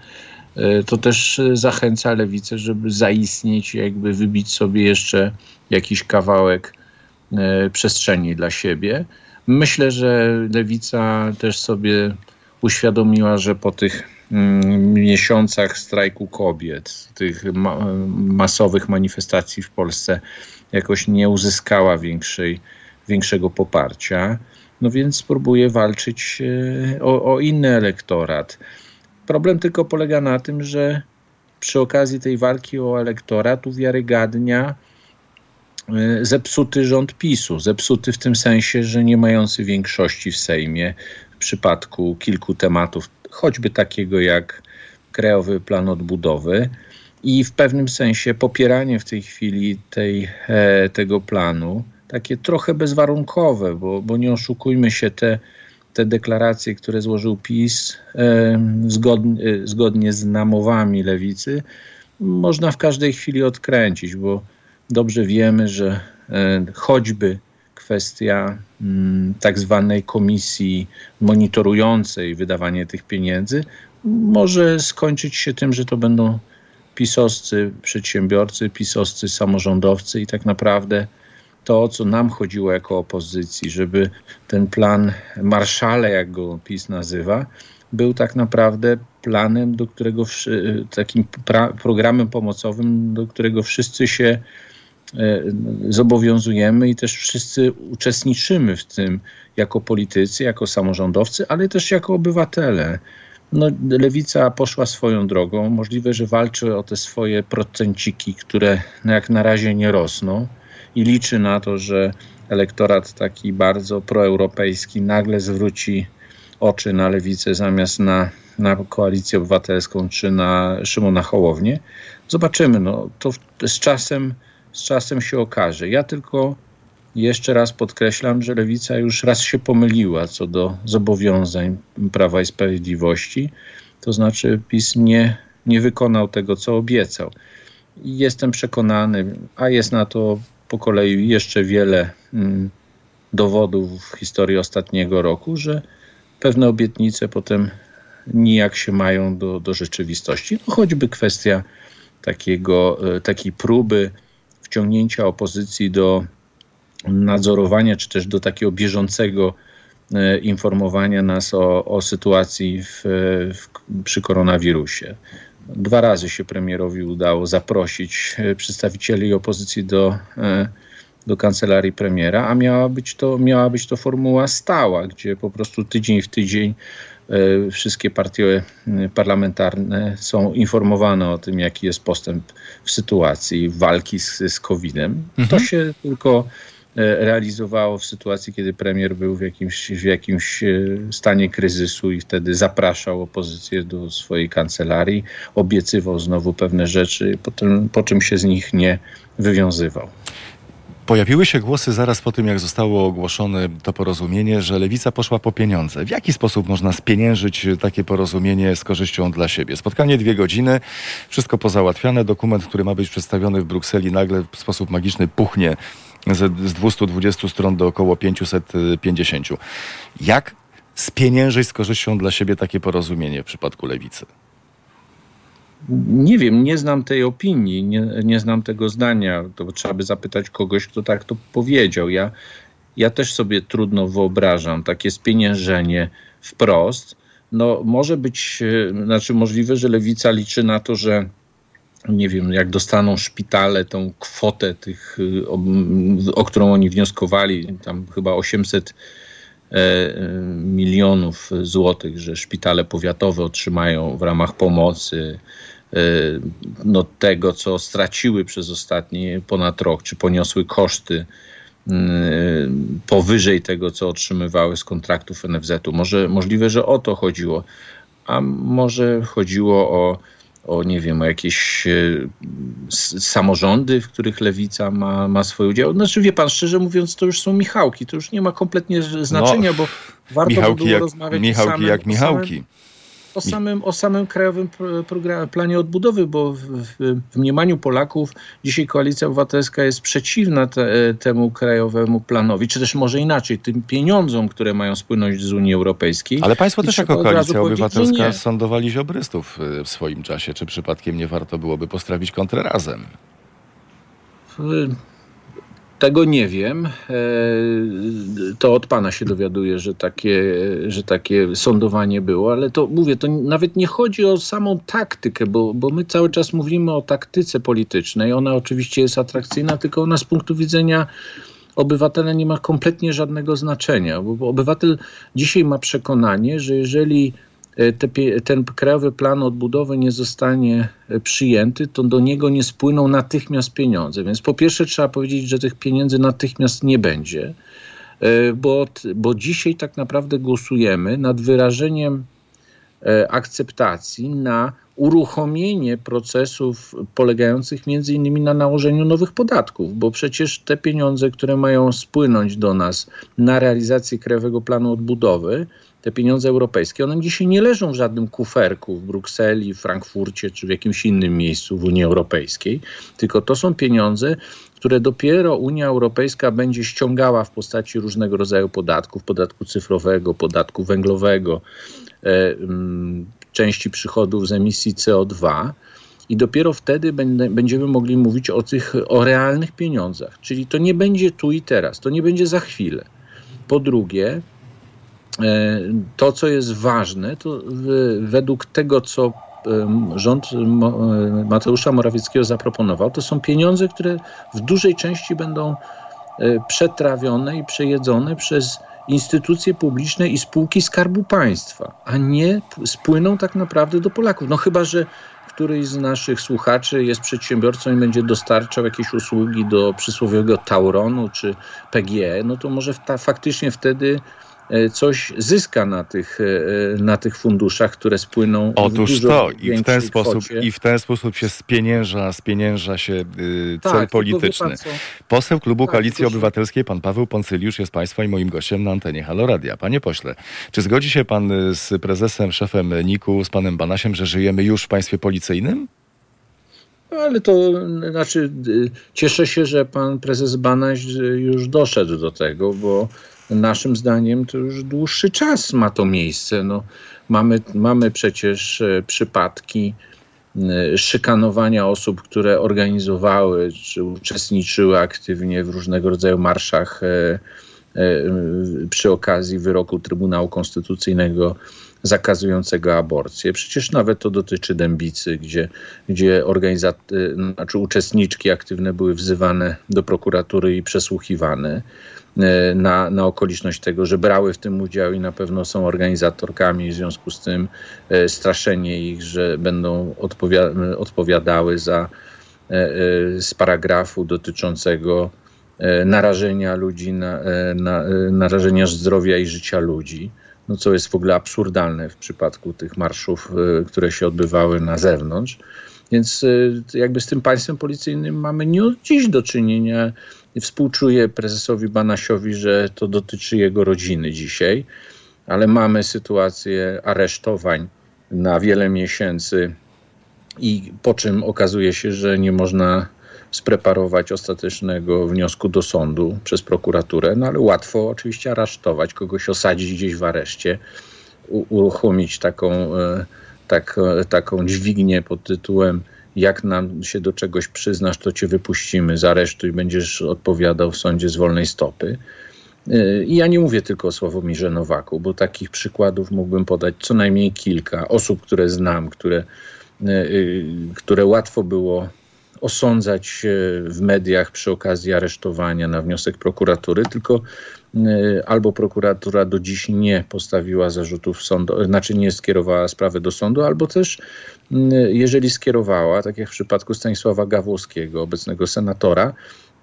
S6: E, to też zachęca lewicę, żeby zaistnieć, jakby wybić sobie jeszcze jakiś kawałek e, przestrzeni dla siebie. Myślę, że lewica też sobie uświadomiła, że po tych mm, miesiącach strajku kobiet, tych masowych manifestacji w Polsce, jakoś nie uzyskała większej, większego poparcia no więc próbuje walczyć e, o, o inny elektorat. Problem tylko polega na tym, że przy okazji tej walki o elektorat uwiarygadnia e, zepsuty rząd PiSu. Zepsuty w tym sensie, że nie mający większości w Sejmie w przypadku kilku tematów, choćby takiego jak Krajowy Plan Odbudowy. I w pewnym sensie popieranie w tej chwili tej, e, tego planu takie trochę bezwarunkowe, bo, bo nie oszukujmy się, te, te deklaracje, które złożył PiS e, zgodnie, zgodnie z namowami lewicy, można w każdej chwili odkręcić, bo dobrze wiemy, że e, choćby kwestia m, tak zwanej komisji monitorującej wydawanie tych pieniędzy może skończyć się tym, że to będą pisowscy przedsiębiorcy, pisowscy samorządowcy i tak naprawdę to, co nam chodziło jako opozycji, żeby ten plan Marszale, jak go PiS nazywa, był tak naprawdę planem, do którego takim programem pomocowym, do którego wszyscy się e, zobowiązujemy i też wszyscy uczestniczymy w tym jako politycy, jako samorządowcy, ale też jako obywatele. No, lewica poszła swoją drogą. Możliwe, że walczy o te swoje procenciki, które jak na razie nie rosną i liczy na to, że elektorat taki bardzo proeuropejski nagle zwróci oczy na lewicę zamiast na, na koalicję obywatelską czy na Szymona Hołownię. Zobaczymy, no, to z czasem, z czasem się okaże. Ja tylko jeszcze raz podkreślam, że lewica już raz się pomyliła co do zobowiązań Prawa i Sprawiedliwości. To znaczy PiS nie, nie wykonał tego, co obiecał. I jestem przekonany, a jest na to po kolei jeszcze wiele mm, dowodów w historii ostatniego roku, że pewne obietnice potem nijak się mają do, do rzeczywistości. No choćby kwestia takiego, e, takiej próby wciągnięcia opozycji do nadzorowania, czy też do takiego bieżącego e, informowania nas o, o sytuacji w, w, przy koronawirusie. Dwa razy się premierowi udało zaprosić e, przedstawicieli opozycji do, e, do kancelarii premiera, a miała być, to, miała być to formuła stała, gdzie po prostu tydzień w tydzień e, wszystkie partie parlamentarne są informowane o tym, jaki jest postęp w sytuacji walki z, z COVID-em. Mhm. To się tylko realizowało w sytuacji, kiedy premier był w jakimś, w jakimś e, stanie kryzysu i wtedy zapraszał opozycję do swojej kancelarii, obiecywał znowu pewne rzeczy, potem, po czym się z nich nie wywiązywał.
S1: Pojawiły się głosy zaraz po tym, jak zostało ogłoszone to porozumienie, że lewica poszła po pieniądze. W jaki sposób można spieniężyć takie porozumienie z korzyścią dla siebie? Spotkanie dwie godziny, wszystko pozałatwiane, dokument, który ma być przedstawiony w Brukseli, nagle w sposób magiczny puchnie z 220 stron do około 550. Jak spieniężyć z korzyścią dla siebie takie porozumienie w przypadku lewicy?
S6: Nie wiem, nie znam tej opinii, nie, nie znam tego zdania. To trzeba by zapytać kogoś, kto tak to powiedział. Ja, ja też sobie trudno wyobrażam takie spieniężenie wprost, no może być, e, znaczy możliwe, że lewica liczy na to, że nie wiem, jak dostaną szpitale tą kwotę tych, y, o, o którą oni wnioskowali, tam chyba 800 e, milionów złotych, że szpitale powiatowe otrzymają w ramach pomocy e, no, tego, co straciły przez ostatni ponad rok, czy poniosły koszty y, powyżej tego, co otrzymywały z kontraktów NFZ-u. Może możliwe, że o to chodziło, a może chodziło o o nie wiem, o jakieś e, samorządy, w których lewica ma, ma swój udział. Znaczy wie pan, szczerze mówiąc, to już są Michałki, to już nie ma kompletnie znaczenia, no, bo warto
S1: Michałki
S6: by było
S1: jak,
S6: rozmawiać
S1: Michałki
S6: samym,
S1: jak Michałki.
S6: O samym, o samym krajowym programie, planie odbudowy, bo w, w, w, mniemaniu Polaków dzisiaj Koalicja Obywatelska jest przeciwna te, temu krajowemu planowi, czy też może inaczej, tym pieniądzom, które mają spłynąć z Unii Europejskiej.
S1: Ale państwo też jako Koalicja Obywatelska
S6: nie.
S1: sądowali ziobrystów y, w swoim czasie. Czy przypadkiem nie warto byłoby postrawić kontrę razem?
S6: Tego nie wiem. E, to od pana się dowiaduję, że takie, że takie sądowanie było, ale to mówię, to nawet nie chodzi o samą taktykę, bo, bo my cały czas mówimy o taktyce politycznej. Ona oczywiście jest atrakcyjna, tylko ona z punktu widzenia obywatela nie ma kompletnie żadnego znaczenia, bo obywatel dzisiaj ma przekonanie, że jeżeli te, ten krajowy plan odbudowy nie zostanie e, przyjęty, to do niego nie spłyną natychmiast pieniądze. Więc po pierwsze trzeba powiedzieć, że tych pieniędzy natychmiast nie będzie, e, bo, bo dzisiaj tak naprawdę głosujemy nad wyrażeniem akceptacji na uruchomienie procesów polegających między innymi na nałożeniu nowych podatków, bo przecież te pieniądze, które mają spłynąć do nas na realizację Krajowego Planu Odbudowy, te pieniądze europejskie, one dzisiaj nie leżą w żadnym kuferku w Brukseli, w Frankfurcie czy w jakimś innym miejscu w Unii Europejskiej, tylko to są pieniądze, które dopiero Unia Europejska będzie ściągała w postaci różnego rodzaju podatków, podatku cyfrowego, podatku węglowego, e, m, części przychodów z emisji CO2. I dopiero wtedy będziemy mogli mówić o tych o realnych pieniądzach. Czyli to nie będzie tu i teraz, to nie będzie za chwilę. Po drugie, to, co jest ważne, to według tego, co rząd e, Mateusza Morawieckiego zaproponował, to są pieniądze, które w dużej części będą e, przetrawione i przejedzone przez instytucje publiczne i spółki Skarbu Państwa, a nie spłyną tak naprawdę do Polaków. No chyba, że któryś z naszych słuchaczy jest przedsiębiorcą i będzie dostarczał jakieś usługi do przysłowiowego Tauronu czy PGE, no to może ta, faktycznie wtedy E, coś zyska na tych, e, na tych funduszach, które spłyną
S1: Otóż to i w ten sposób
S6: kwocie.
S1: i w ten sposób się spienięża, spienięża się y, cel
S6: tak,
S1: polityczny. Poseł klubu
S6: tak,
S1: Koalicji
S6: proszę.
S1: Obywatelskiej, pan Paweł Poncyliusz jest państwa i moim gościem na antenie Halo Radia. Panie pośle, czy zgodzi się pan y, z prezesem, szefem NIK-u, z panem Banasiem, że żyjemy już w państwie policyjnym?
S6: No, ale to znaczy, y, cieszę się, że pan prezes Banaś już doszedł do tego, bo naszym zdaniem to już dłuższy czas ma to miejsce. No, mamy, mamy przecież e, przypadki e, szykanowania osób, które organizowały czy uczestniczyły aktywnie w różnego rodzaju marszach e, przy okazji wyroku Trybunału Konstytucyjnego zakazującego aborcję. Przecież nawet to dotyczy Dębicy, gdzie, gdzie znaczy uczestniczki aktywne były wzywane do prokuratury i przesłuchiwane. E, na, na okoliczność tego, że brały w tym udział i na pewno są organizatorkami, w związku z tym e, straszenie ich, że będą odpowiada odpowiadały za e, z paragrafu dotyczącego narażenia ludzi, na, na, narażenia zdrowia i życia ludzi, no co jest w ogóle absurdalne w przypadku tych marszów, które się odbywały na zewnątrz. Więc jakby z tym państwem policyjnym mamy nie od dziś do czynienia. Współczuję prezesowi Banasiowi, że to dotyczy jego rodziny dzisiaj, ale mamy sytuację aresztowań na wiele miesięcy i po czym okazuje się, że nie można spreparować ostatecznego wniosku do sądu przez prokuraturę, no ale łatwo oczywiście aresztować, kogoś osadzić gdzieś w areszcie, uruchomić taką, e, tak, e, taką dźwignię pod tytułem jak nam się do czegoś przyznasz, to cię wypuścimy z aresztu i będziesz odpowiadał w sądzie z wolnej stopy. I ja nie mówię tylko o Sławomirze Nowaku, bo takich przykładów mógłbym podać co najmniej kilka osób, które znam, które, y, y, które łatwo było osądzać w mediach przy okazji aresztowania na wniosek prokuratury, tylko albo prokuratura do dziś nie postawiła zarzutów sądu, znaczy nie skierowała sprawy do sądu, albo też jeżeli skierowała, tak jak w przypadku Stanisława Gawłowskiego, obecnego senatora,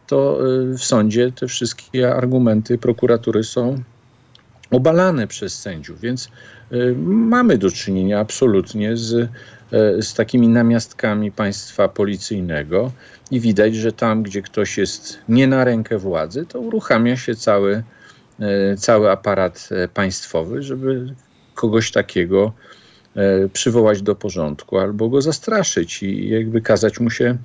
S6: to y, w sądzie te wszystkie argumenty prokuratury są obalane przez sędziów, więc y, mamy do czynienia absolutnie z, y, z takimi namiastkami państwa policyjnego i widać, że tam, gdzie ktoś jest nie na rękę władzy, to uruchamia się cały, cały aparat państwowy, żeby kogoś takiego przywołać do porządku albo go zastraszyć i jakby kazać mu się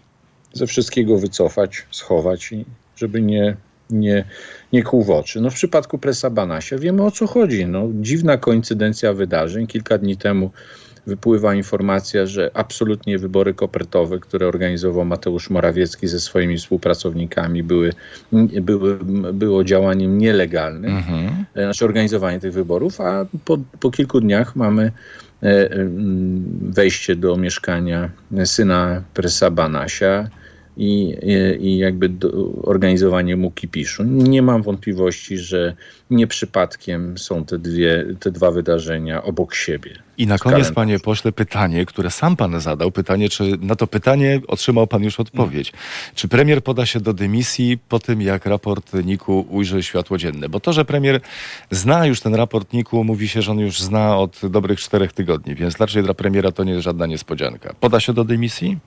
S6: ze wszystkiego wycofać, schować, żeby nie, nie, nie kłuł w oczy. No w przypadku presa Banasia wiemy o co chodzi. No, dziwna koincydencja wydarzeń. Kilka dni temu wypływa informacja, że absolutnie wybory kopertowe, które organizował Mateusz Morawiecki ze swoimi współpracownikami, były, były, było działaniem nielegalnym, mhm. znaczy organizowanie tych wyborów, a po, po kilku dniach mamy e, wejście do mieszkania syna presa Banasia i, i jakby organizowanie mu kipiszu. Nie mam wątpliwości, że nie przypadkiem są te, dwie, te dwa wydarzenia obok siebie.
S1: I na koniec, panie pośle, pytanie, które sam pan zadał. Pytanie, czy na to pytanie otrzymał pan już odpowiedź. Czy premier poda się do dymisji po tym, jak raport NIK-u ujrzy światło dzienne? Bo to, że premier zna już ten raport NIK-u, mówi się, że on już zna od dobrych czterech tygodni, więc raczej dla premiera to nie jest żadna niespodzianka. Poda się do dymisji?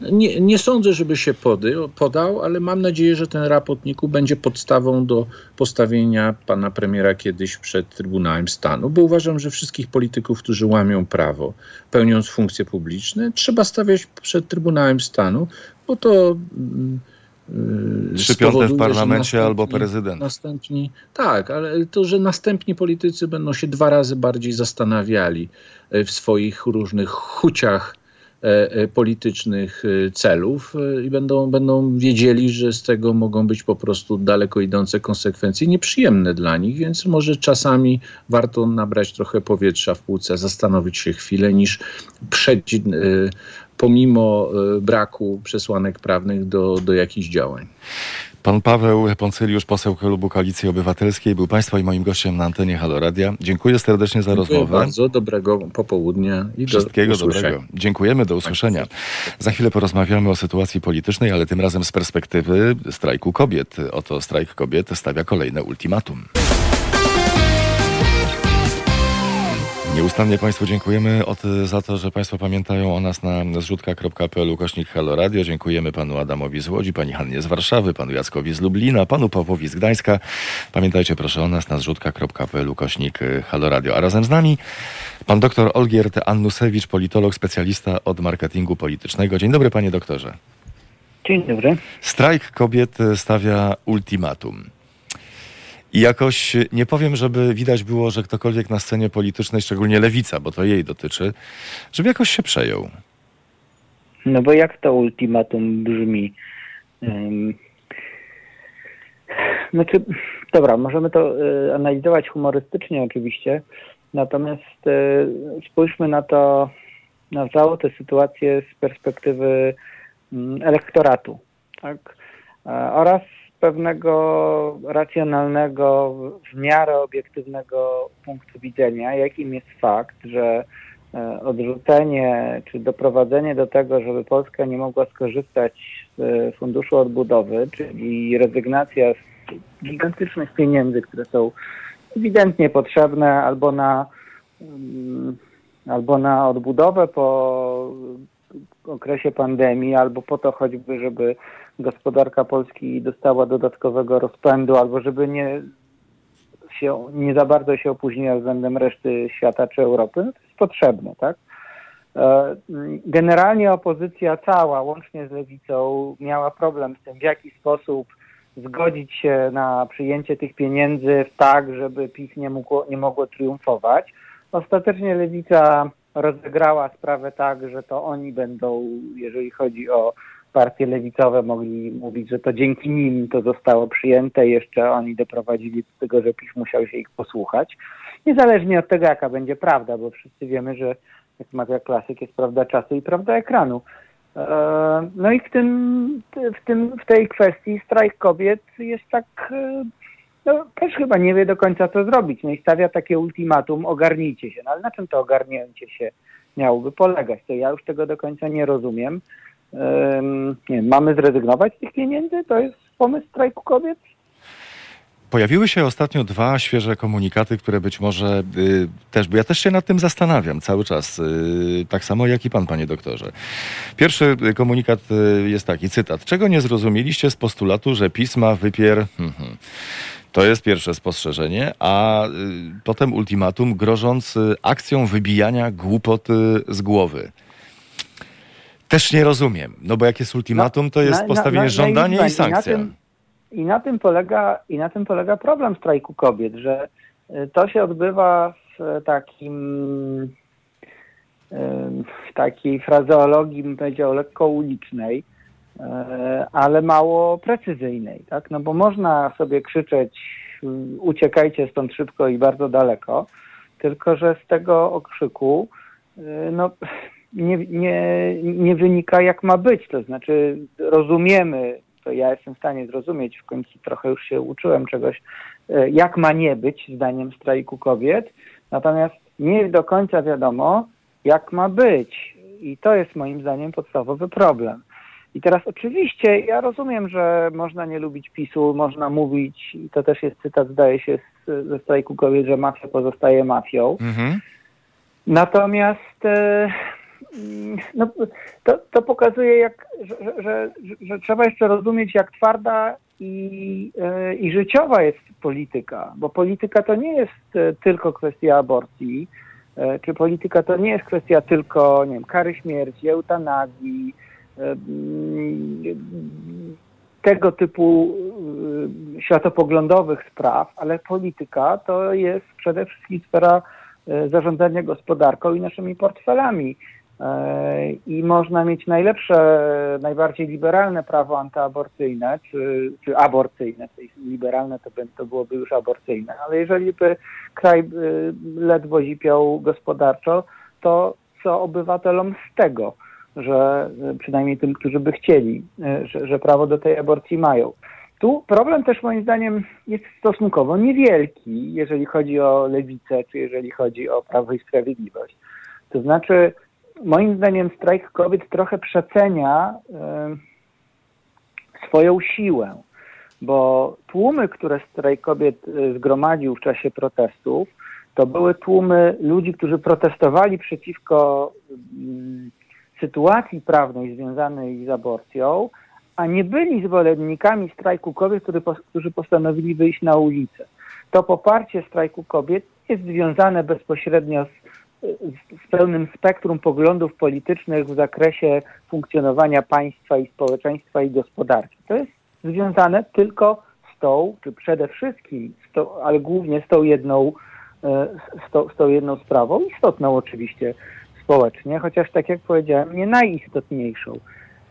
S6: Nie, nie sądzę, żeby się pody, podał, ale mam nadzieję, że ten raport NIK-u będzie podstawą do postawienia pana premiera kiedyś przed Trybunałem Stanu, bo uważam, że wszystkich polityków, którzy łamią prawo, pełniąc funkcje publiczne, trzeba stawiać przed Trybunałem Stanu, bo to.
S1: Yy, Trzy piąte w parlamencie albo prezydent.
S6: Następni, tak, ale to, że następni politycy będą się dwa razy bardziej zastanawiali w swoich różnych chuciach politycznych e, celów i będą, będą wiedzieli, że z tego mogą być po prostu daleko idące konsekwencje nieprzyjemne dla nich, więc może czasami warto nabrać trochę powietrza w płuce, zastanowić się chwilę, niż przejść pomimo braku przesłanek prawnych do, do jakichś działań.
S1: Pan Paweł Poncyliusz, poseł Klubu Koalicji Obywatelskiej, był Państwa i moim gościem na antenie Halo Radia. Dziękuję serdecznie za
S6: Dziękuję
S1: rozmowę.
S6: bardzo, dobrego popołudnia i
S1: Wszystkiego do dobrego. Dziękujemy, do usłyszenia. Za chwilę porozmawiamy o sytuacji politycznej, ale tym razem z perspektywy strajku kobiet. Oto strajk kobiet stawia kolejne ultimatum. Nieustannie Państwu dziękujemy od, za to, że Państwo pamiętają o nas na zrzutka.pl kośnik Halo Radio. Dziękujemy panu Adamowi z Łodzi, pani Hannie z Warszawy, panu Jackowi z Lublina, panu Pawłowi z Gdańska. Pamiętajcie proszę o nas na zrzutka.pl kośnik Halo Radio. A razem z nami pan doktor Olgierd Annusewicz, politolog, specjalista od marketingu politycznego. Dzień dobry panie doktorze.
S7: Dzień dobry.
S1: Strajk kobiet stawia ultimatum. I jakoś nie powiem, żeby widać było, że ktokolwiek na scenie politycznej, szczególnie lewica, bo to jej dotyczy, żeby jakoś się przejął.
S7: No bo jak to ultimatum brzmi? Znaczy, dobra, możemy to y, analizować humorystycznie oczywiście, natomiast y, spójrzmy na to, na całą tę sytuację z perspektywy y, elektoratu, tak? oraz pewnego racjonalnego, w miarę obiektywnego punktu widzenia, jakim jest fakt, że e, odrzucenie czy doprowadzenie do tego, żeby Polska nie mogła skorzystać z funduszu odbudowy, czyli rezygnacja z gigantycznych pieniędzy, które są ewidentnie potrzebne albo na mm, albo na odbudowę po okresie pandemii, albo po to choćby, żeby gospodarka Polski dostała dodatkowego rozpędu, albo żeby nie, się, nie za bardzo się opóźniła względem reszty świata czy Europy, no to jest potrzebne, tak? E, generalnie opozycja cała, łącznie z lewicą, miała problem z tym, w jaki sposób zgodzić się na przyjęcie tych pieniędzy tak, żeby PiS nie, nie mogło triumfować. Ostatecznie lewica rozegrała sprawę tak, że to oni będą, jeżeli chodzi o partie lewicowe mogli mówić, że to dzięki nim to zostało przyjęte jeszcze oni doprowadzili do tego, że PiS musiał się ich posłuchać. Niezależnie od tego, jaka będzie prawda, bo wszyscy wiemy, że jak mawia klasyk, jest prawda czasu i prawda ekranu. E, No i w tym, w tym, w tej kwestii strajk kobiet jest tak, e, no też chyba nie wie do końca co zrobić. No i stawia takie ultimatum, ogarnijcie się. No ale na czym to ogarnięcie się miałoby polegać? To ja już tego do końca nie rozumiem. Nie mamy zrezygnować z tych pieniędzy? To jest pomysł strajku kobiet?
S1: Pojawiły się ostatnio dwa świeże komunikaty, które być może y, też, bo ja też się nad tym zastanawiam cały czas, y, tak samo jak i pan, panie doktorze. Pierwszy y, komunikat y, jest taki, cytat. Czego nie zrozumieliście z postulatu, że pisma wypier... Hmm. To jest pierwsze spostrzeżenie, a y, potem ultimatum grożąc y, akcją wybijania głupoty z głowy. Też nie rozumiem, no bo jak jest ultimatum, to jest
S7: Na-
S1: postawienie
S7: na- na
S1: żądania i sankcja.
S7: na tym, I na tym polega, i na tym polega problem strajku kobiet, że y, to się odbywa w takim w takiej frazeologii, bym powiedział, lekko ulicznej, y, ale mało precyzyjnej, tak? No bo można sobie krzyczeć y, uciekajcie stąd szybko i bardzo daleko, tylko że z tego okrzyku no, nie, nie, nie wynika jak ma być. To znaczy rozumiemy, to ja jestem w stanie zrozumieć, w końcu trochę już się uczyłem czegoś, e, jak ma nie być zdaniem strajku kobiet, natomiast nie do końca wiadomo, jak ma być. I to jest moim zdaniem podstawowy problem. I teraz oczywiście ja rozumiem, że można nie lubić PiSu, można mówić, i to też jest cytat, zdaje się, z, ze strajku kobiet, że mafia pozostaje mafią.
S1: Mhm.
S7: Natomiast e, no, to, to pokazuje, jak, że, że, że, trzeba jeszcze rozumieć, jak twarda i, e, i życiowa jest polityka, bo polityka to nie jest e, tylko kwestia aborcji, e, czy polityka to nie jest kwestia tylko nie wiem, kary śmierci, eutanazji, mm, tego typu światopoglądowych spraw, ale polityka to jest przede wszystkim sfera zarządzania gospodarką i naszymi portfelami. E, I można mieć najlepsze, najbardziej liberalne prawo antyaborcyjne, czy, czy aborcyjne, liberalne to, by- to byłoby już aborcyjne, ale jeżeli by kraj y, ledwo zipiał gospodarczo, to co obywatelom z tego, że y, przynajmniej tym, którzy by chcieli, y, że, że prawo do tej aborcji mają. Tu problem też moim zdaniem jest stosunkowo niewielki, jeżeli chodzi o lewicę, czy jeżeli chodzi o Prawo i Sprawiedliwość. To znaczy, moim zdaniem strajk kobiet trochę przecenia y, swoją siłę, bo tłumy, które strajk kobiet y, zgromadził w czasie protestów, to były tłumy ludzi, którzy protestowali przeciwko mm, sytuacji prawnej związanej z aborcją, a nie byli zwolennikami strajku kobiet, którzy postanowili wyjść na ulicę. To poparcie strajku kobiet jest związane bezpośrednio z, z pełnym spektrum poglądów politycznych w zakresie funkcjonowania państwa i społeczeństwa i gospodarki. To jest związane tylko z tą, czy przede wszystkim, z tą, ale głównie z tą jedną, e, z tą, z tą jedną sprawą, istotną oczywiście społecznie, chociaż tak jak powiedziałem, nie najistotniejszą.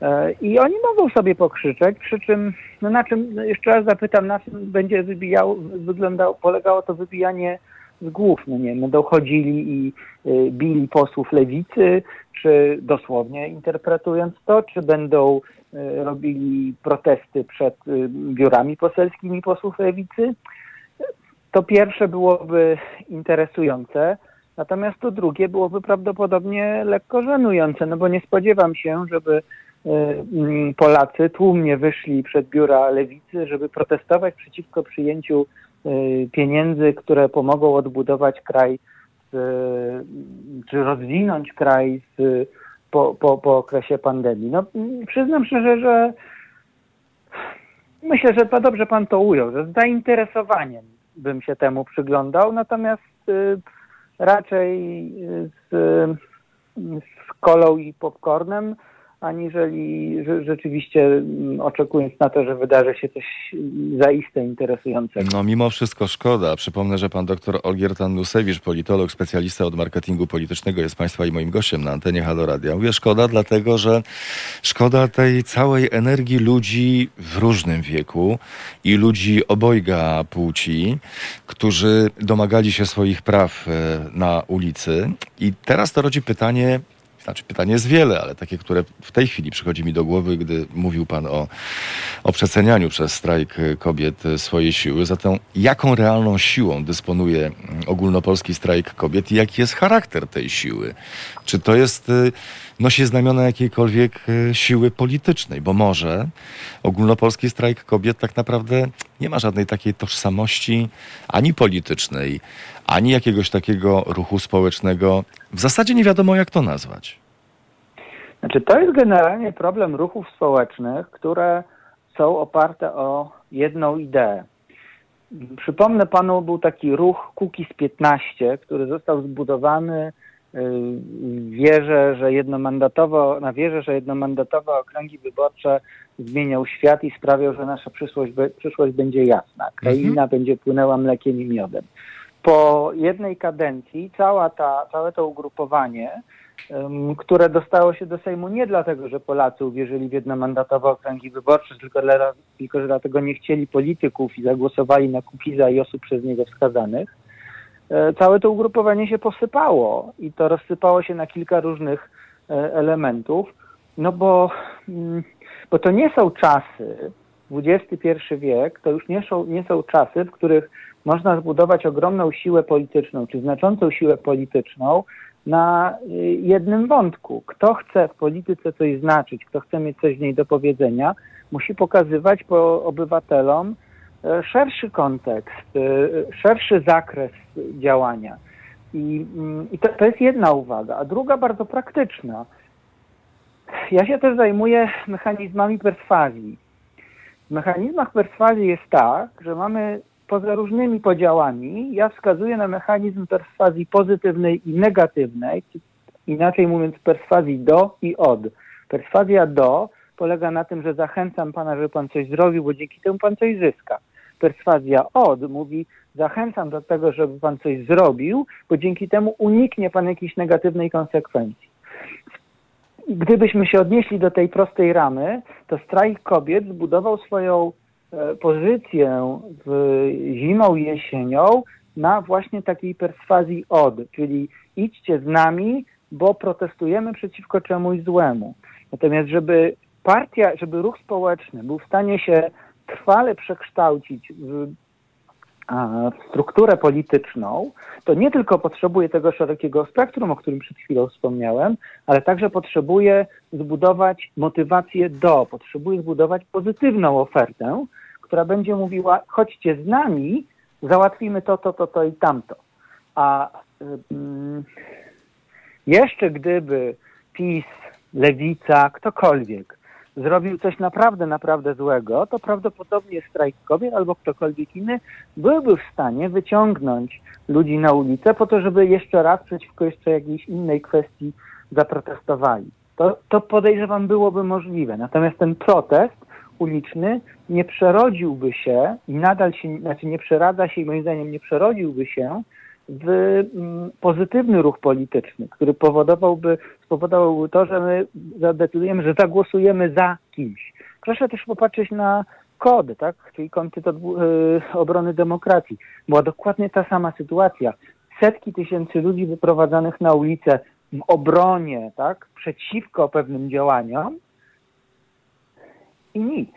S7: E, I oni mogą sobie pokrzyczeć, przy czym, no na czym, no jeszcze raz zapytam, na czym będzie wybijało, wyglądało, polegało to wybijanie z głów. No nie wiem, będą chodzili i y, bili posłów lewicy, czy dosłownie interpretując to, czy będą y, robili protesty przed y, biurami poselskimi posłów lewicy. To pierwsze byłoby interesujące, natomiast to drugie byłoby prawdopodobnie lekko żenujące, no bo nie spodziewam się, żeby y, mm, Polacy tłumnie wyszli przed biura lewicy, żeby protestować przeciwko przyjęciu pieniędzy, które pomogą odbudować kraj, z, czy rozwinąć kraj z, po, po, po okresie pandemii. No, mm, przyznam szczerze, że myślę, że to dobrze pan to ujął, że z zainteresowaniem bym się temu przyglądał, natomiast y, raczej y, z, z kolą i popcornem, aniżeli że, rzeczywiście mm, oczekując na to, że wydarzy się coś zaiste interesującego.
S1: No mimo wszystko szkoda. Przypomnę, że pan dr Olgiertan Nusewicz, politolog, specjalista od marketingu politycznego jest państwa i moim gościem na antenie Halo Radio. Mówię szkoda, dlatego że szkoda tej całej energii ludzi w różnym wieku i ludzi obojga płci, którzy domagali się swoich praw e, na ulicy. I teraz to rodzi pytanie, znaczy pytanie jest wiele, ale takie, które w tej chwili przychodzi mi do głowy, gdy mówił Pan o, o przecenianiu przez strajk y, kobiet y, swojej siły. Zatem jaką realną siłą dysponuje ogólnopolski strajk kobiet i jaki jest charakter tej siły? Czy to jest, y, nosi znamiona jakiejkolwiek siły politycznej? Bo może ogólnopolski strajk kobiet tak naprawdę nie ma żadnej takiej tożsamości ani politycznej, ani jakiegoś takiego ruchu społecznego. W zasadzie nie wiadomo, jak to nazwać.
S7: Znaczy, to jest generalnie problem ruchów społecznych, które są oparte o jedną ideę. Przypomnę panu, był taki ruch Kukiz 15, który został zbudowany w wierze, że jednomandatowo, na wierze, że jednomandatowe okręgi wyborcze zmieniał świat i sprawiał, że nasza przyszłość, przyszłość będzie jasna. Kraina mhm. będzie płynęła mlekiem i miodem po jednej kadencji cała ta, całe to ugrupowanie, które dostało się do Sejmu nie dlatego, że Polacy uwierzyli w jednomandatowe okręgi wyborcze, tylko, dla, tylko że dlatego nie chcieli polityków i zagłosowali na Kukiza i osób przez niego wskazanych, e, całe to ugrupowanie się posypało i to rozsypało się na kilka różnych e, elementów, no bo, mm, bo to nie są czasy, XXI wiek, to już nie są, nie są czasy, w których można zbudować ogromną siłę polityczną, czy znaczącą siłę polityczną na y, jednym wątku. Kto chce w polityce coś znaczyć, kto chce mieć coś w niej do powiedzenia, musi pokazywać po obywatelom e, szerszy kontekst, e, szerszy zakres działania. I, mm, i to, to jest jedna uwaga. A druga bardzo praktyczna. Ja się też zajmuję mechanizmami perswazji. W mechanizmach perswazji jest tak, że mamy poza różnymi podziałami, ja wskazuję na mechanizm perswazji pozytywnej i negatywnej, inaczej mówiąc perswazji do i od. Perswazja do polega na tym, że zachęcam pana, żeby pan coś zrobił, bo dzięki temu pan coś zyska. Perswazja od mówi, zachęcam do tego, żeby pan coś zrobił, bo dzięki temu uniknie pan jakiejś negatywnej konsekwencji. Gdybyśmy się odnieśli do tej prostej ramy, to strajk kobiet zbudował swoją pozycję w zimą jesienią na właśnie takiej perswazji od, czyli idźcie z nami, bo protestujemy przeciwko czemuś złemu. Natomiast żeby partia, żeby ruch społeczny był w stanie się trwale przekształcić w strukturę polityczną, to nie tylko potrzebuje tego szerokiego spektrum, o którym przed chwilą wspomniałem, ale także potrzebuje zbudować motywację do, potrzebuje zbudować pozytywną ofertę, która będzie mówiła, chodźcie z nami, załatwimy to, to, to, to i tamto. A jeszcze gdyby PiS, Lewica, ktokolwiek zrobił coś naprawdę, naprawdę złego, to prawdopodobnie strajk kobiet albo ktokolwiek inny byłby w stanie wyciągnąć ludzi na ulicę po to, żeby jeszcze raz przeciwko jeszcze jakiejś innej kwestii zaprotestowali. To, to podejrzewam byłoby możliwe. Natomiast ten protest uliczny nie przerodziłby się i nadal się, znaczy nie przeradza się i moim zdaniem nie przerodziłby się w mm, pozytywny ruch polityczny, który powodowałby, spowodowałby to, że my zadecydujemy, że zagłosujemy za kimś. Proszę też popatrzeć na KOD, tak? czyli Komitet y, Obrony Demokracji. Była dokładnie ta sama sytuacja. Setki tysięcy ludzi wyprowadzanych na ulicę w obronie, tak? przeciwko pewnym działaniom, i nic.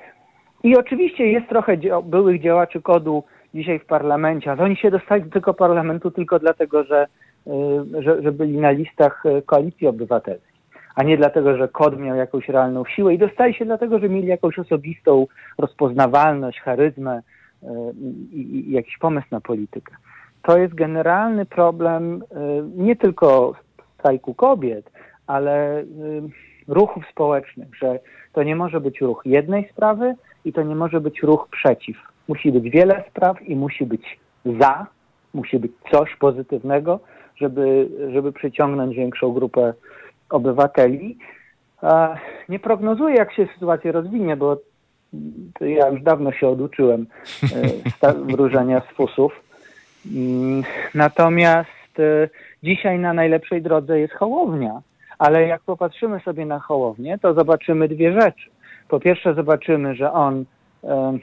S7: I oczywiście jest trochę byłych działaczy kodu dzisiaj w parlamencie, ale oni się dostali do tego parlamentu tylko dlatego, że, y, że, że byli na listach y, koalicji obywatelskiej, a nie dlatego, że kod miał jakąś realną siłę i dostali się dlatego, że mieli jakąś osobistą rozpoznawalność, charyzmę y, i, i jakiś pomysł na politykę. To jest generalny problem nie tylko strajku kobiet, ale ruchów społecznych, że to nie może być ruch jednej sprawy i to nie może być ruch przeciw. Musi być wiele spraw i musi być za, musi być coś pozytywnego, żeby, żeby przyciągnąć większą grupę obywateli. Nie prognozuję, jak się sytuacja rozwinie, bo ja już dawno się oduczyłem e, wróżenia z fusów. Mm, Natomiast e, dzisiaj na najlepszej drodze jest Hołownia. Ale jak popatrzymy sobie na Hołownię, to zobaczymy dwie rzeczy. Po pierwsze zobaczymy, że on e,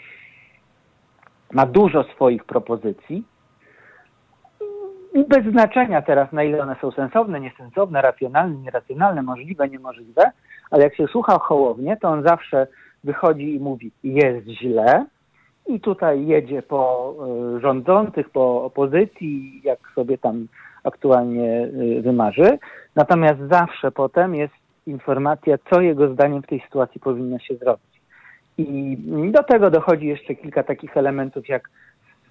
S7: ma dużo swoich propozycji, bez znaczenia teraz, na ile one są sensowne, niesensowne, racjonalne, nieracjonalne, możliwe, niemożliwe, ale jak się słucha Hołownię, to on zawsze wychodzi i mówi, jest źle i tutaj jedzie po y, rządzących, po opozycji, jak sobie tam aktualnie y, wymarzy. Natomiast zawsze potem jest informacja, co jego zdaniem w tej sytuacji powinno się zrobić. I do tego dochodzi jeszcze kilka takich elementów, jak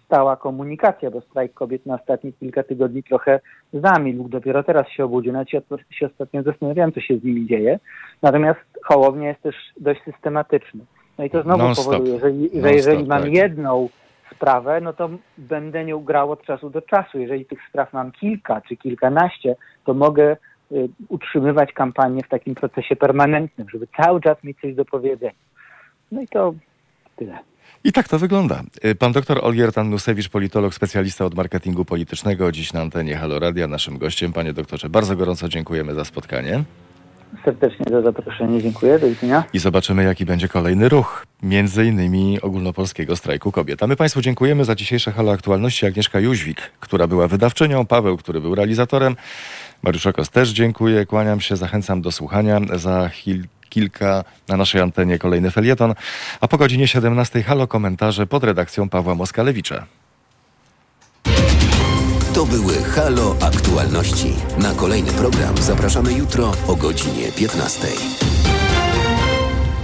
S7: stała komunikacja, bo strajk kobiet na ostatnie kilka tygodni trochę zamilkł. Dopiero teraz się obudził. Nawet się, się ostatnio zastanawiałem, co się z nimi dzieje. Natomiast Hołownia jest też dość systematyczny. No i to znowu powoduje, że, że jeżeli mam
S1: tak.
S7: jedną sprawę, no to będę nią grał od czasu do czasu. Jeżeli tych spraw mam kilka czy kilkanaście, to mogę y, utrzymywać kampanię w takim procesie permanentnym, żeby cały czas mieć coś do powiedzenia. No i to tyle.
S1: I tak to wygląda. Y, Pan doktor Olgiertan Nusewicz, politolog, specjalista od marketingu politycznego, dziś na antenie Halo Radia, naszym gościem. Panie doktorze, bardzo gorąco dziękujemy za spotkanie
S7: Serdecznie za zaproszenie. Dziękuję. Do widzenia.
S1: i zobaczymy, jaki będzie kolejny ruch, między innymi ogólnopolskiego strajku kobiet. A my Państwu dziękujemy za dzisiejsze Halo Aktualności. Agnieszka Jóźwik, która była wydawczynią, Paweł, który był realizatorem, Mariusz Okos też dziękuję, kłaniam się, zachęcam do słuchania. Za chwil, kilka na naszej antenie kolejny felieton, a po godzinie 17 Halo komentarze pod redakcją Pawła Moskalewicza.
S2: To były Halo Aktualności. Na kolejny program zapraszamy jutro o godzinie 15.